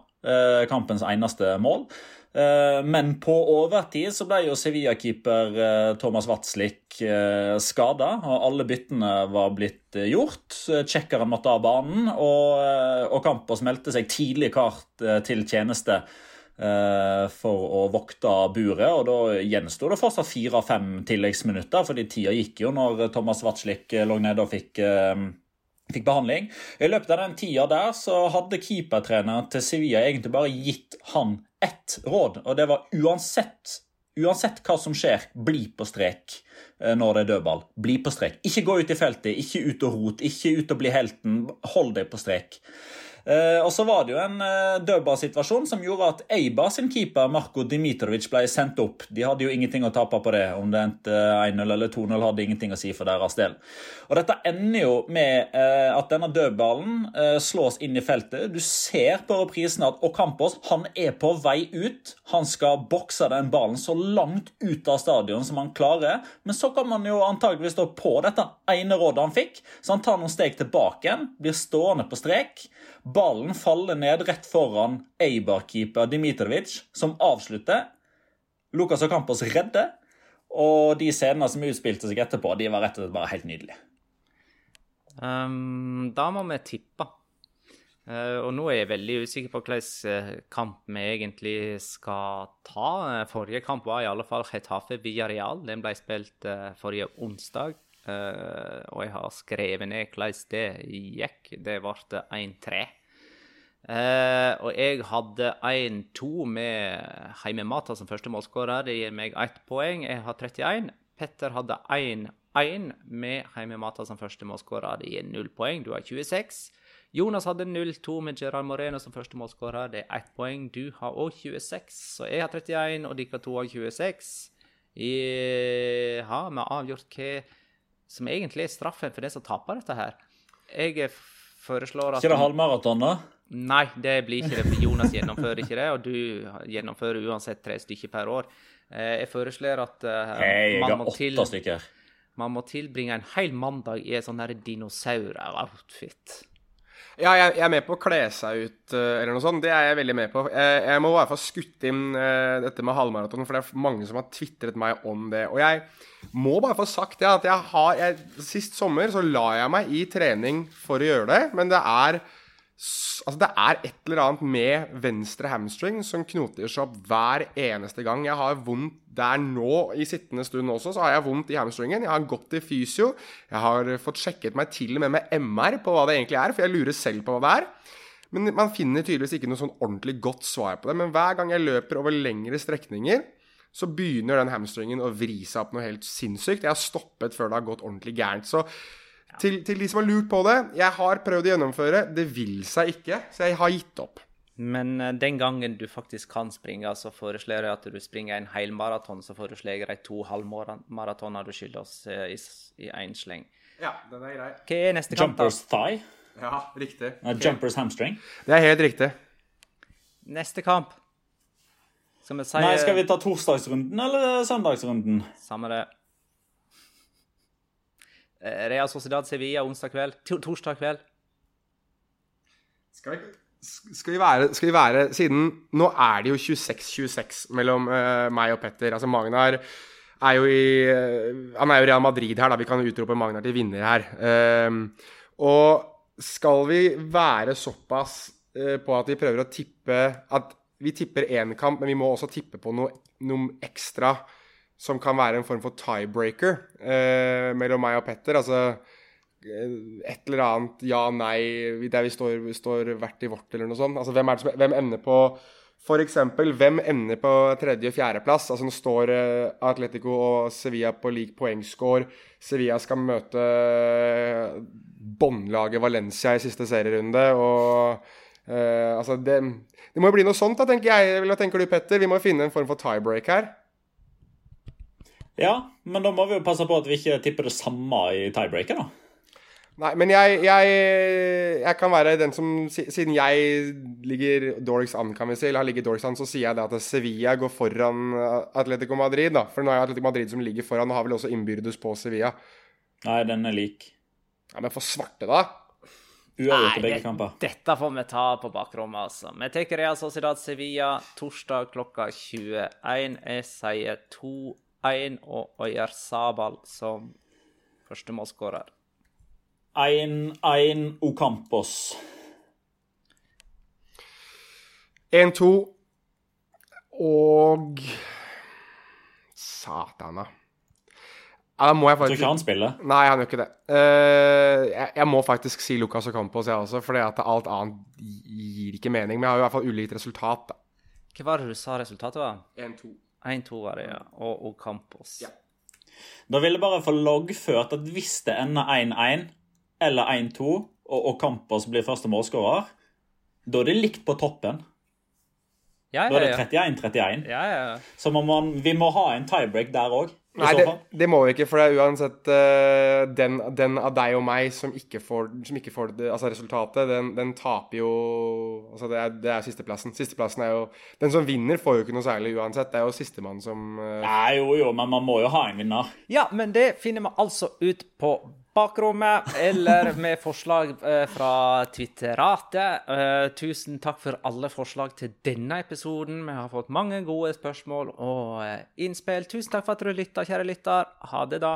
kampens eneste mål. Eh, men på overtid så ble jo Sevilla-keeper eh, Thomas Watzlik eh, skada, og alle byttene var blitt gjort. Tsjekkeren måtte av banen, og, og Campos meldte seg tidlig kart til tjeneste for å vokte buret. og Da gjensto det fortsatt fire-fem tilleggsminutter, fordi tida gikk jo når Thomas Watzlik lå nede og fikk fikk behandling. I løpet av den tida der så hadde keepertreneren til Sevilla egentlig bare gitt han ett råd, og det var uansett, uansett hva som skjer, bli på strek eh, når det er dødball. Bli på strek. Ikke gå ut i feltet, ikke ut og rot, ikke ut og bli helten. Hold deg på strek. Uh, og så var det jo en uh, dødballsituasjon som gjorde at Eibar sin keeper Marko Dimitrovic ble sendt opp. De hadde jo ingenting å tape på det. Om det endte 1-0 eller 2-0, hadde ingenting å si for deres del. Og Dette ender jo med uh, at denne dødballen uh, slås inn i feltet. Du ser på reprisen at Ocampos han er på vei ut. Han skal bokse den ballen så langt ut av stadion som han klarer. Men så kan man jo antageligvis stå på dette ene rådet han fikk, så han tar noen steg tilbake igjen, blir stående på strek. Ballen faller ned rett foran Eibar-keeper Dimitrovic, som avslutter. Lukas Campos redder. Og de scenene som utspilte seg etterpå, de var rett og slett bare helt nydelige. Um, da må vi tippe. Uh, og nå er jeg veldig usikker på hvilken uh, kamp vi egentlig skal ta. Uh, forrige kamp var i alle fall Getafe Villarreal. Den ble spilt uh, forrige onsdag. Uh, og jeg har skrevet ned hvordan det gikk. Det ble 1-3. Uh, og jeg hadde 1-2 med Heime Mata som første målskårer. Det gir meg ett poeng. Jeg har 31. Petter hadde 1-1 21 med Heimemata som første målskårer. Det gir null poeng. Du har 26. Jonas hadde 0-2 med Gerard Moreno som første målskårer. Det er ett poeng. Du har òg 26. Så jeg har 31, og dere to har 26. Jeg har vi avgjort hva som egentlig er straffen for de som taper dette her. Jeg foreslår at Ikke det halvmaraton, da? Nei, det blir ikke det, for Jonas gjennomfører ikke det, og du gjennomfører uansett tre stykker per år. Eh, Jeg foreslår at hey, jeg man, må til, man må tilbringe en hel mandag i en sånn dinosaur-outfit. Ja, jeg, jeg er med på å kle seg ut eh, eller noe sånt. Det er jeg veldig med på. Jeg, jeg må i hvert fall skutte inn eh, dette med halvmaraton, for det er mange som har tvitret meg om det. Og jeg må bare få sagt det at jeg har jeg, Sist sommer så la jeg meg i trening for å gjøre det, men det er Altså, det er et eller annet med venstre hamstring som knoter seg opp hver eneste gang. Jeg har vondt der nå, i sittende stund også, så har jeg vondt i hamstringen. Jeg har gått til fysio. Jeg har fått sjekket meg til og med med MR på hva det egentlig er, for jeg lurer selv på hva det er. Men man finner tydeligvis ikke noe sånn ordentlig godt svar på det. Men hver gang jeg løper over lengre strekninger, så begynner den hamstringen å vri seg opp noe helt sinnssykt. Jeg har stoppet før det har gått ordentlig gærent. Så til, til de som har lurt på det, jeg har prøvd å gjennomføre. Det vil seg ikke, så jeg har gitt opp. Men eh, den gangen du faktisk kan springe, så foreslår jeg at du springer en hel maraton, så foreslår jeg de to halvmaratoner du skylder oss eh, i, én sleng. Ja, den er grei. Hva er neste kamp, da? Jumpers thigh? Ja, riktig. Uh, Jumpers hamstring? Det er helt riktig. Neste kamp. Skal vi si Nei, skal vi ta torsdagsrunden eller søndagsrunden? Samme det. Eh, Real Sociedad Sevilla onsdag kveld. To torsdag kveld. Skal vi, skal vi, være, skal vi være Siden nå er det jo 26-26 mellom uh, meg og Petter. Altså Magnar er jo i uh, Han er jo Real Madrid her, da. Vi kan utrope Magnar til vinner her. Uh, og skal vi være såpass på at vi prøver å tippe At vi tipper én kamp, men vi må også tippe på noe, noe ekstra som kan være en form for tiebreaker eh, mellom meg og Petter. Altså eh, et eller annet ja, nei, der vi står, står hvert i vårt, eller noe sånt. Altså, hvem, er det som, hvem ender på eksempel, hvem ender på tredje- og fjerdeplass? Altså, nå står eh, Atletico og Sevilla på lik poengscore. Sevilla skal møte eh, båndlaget Valencia i siste serierunde, og uh, altså det, det må jo bli noe sånt, da, tenker jeg. Hva tenker du, Petter? Vi må finne en form for tiebreak her. Ja, men da må vi jo passe på at vi ikke tipper det samme i tiebreaker, da. Nei, men jeg, jeg, jeg kan være den som Siden jeg ligger dårligst an, kan vi si, eller har ligget dårligst an, så sier jeg det at Sevilla går foran eh, Atletico Madrid. da For nå er det Atletico Madrid som ligger foran, og har vel også innbyrdes på Sevilla. Nei, den er lik. Ja, Men for svarte, da? Uavgjort i begge kamper. Dette får vi ta på bakrommet, altså. Vi tar Real Sociedad Sevilla torsdag klokka 21. Jeg sier 2-1 og Oyarzabal som førstemålsskårer. 1-1 Ocampos. 1-2 og Satan, da. Ja, da må jeg Tror faktisk ikke han spiller. Nei, han gjør ikke det. Eh, jeg, jeg må faktisk si Lucas Ocampos, jeg også, for alt annet gir ikke mening. Men jeg har jo i hvert fall ulikt resultat, da. Hva var det du sa resultatet var? 1-2. 1-2 var det, ja. Og Ocampos. Ja. Da vil jeg bare få loggført at hvis det ender 1-1 eller 1-2, og Ocampos blir første målskårer, da er det likt på toppen. Ja, Da ja, er det ja. 31-31. ja, ja. Så må man, vi må ha en tiebreak der òg. Nei, det, det må vi ikke, for det er uansett uh, den, den av deg og meg som ikke får, som ikke får det, altså resultatet, den, den taper jo Altså, det er, det er sisteplassen. Sisteplassen er jo Den som vinner, får jo ikke noe særlig uansett. Det er jo sistemann som uh... Nei, jo, jo, men man må jo ha en vinner. Ja, men det finner vi altså ut på bakrommet, eller med forslag eh, fra Twitteratet. Eh, tusen takk for alle forslag til denne episoden. Vi har fått mange gode spørsmål og eh, innspill. Tusen takk for at du lytta, kjære lytter. Ha det, da.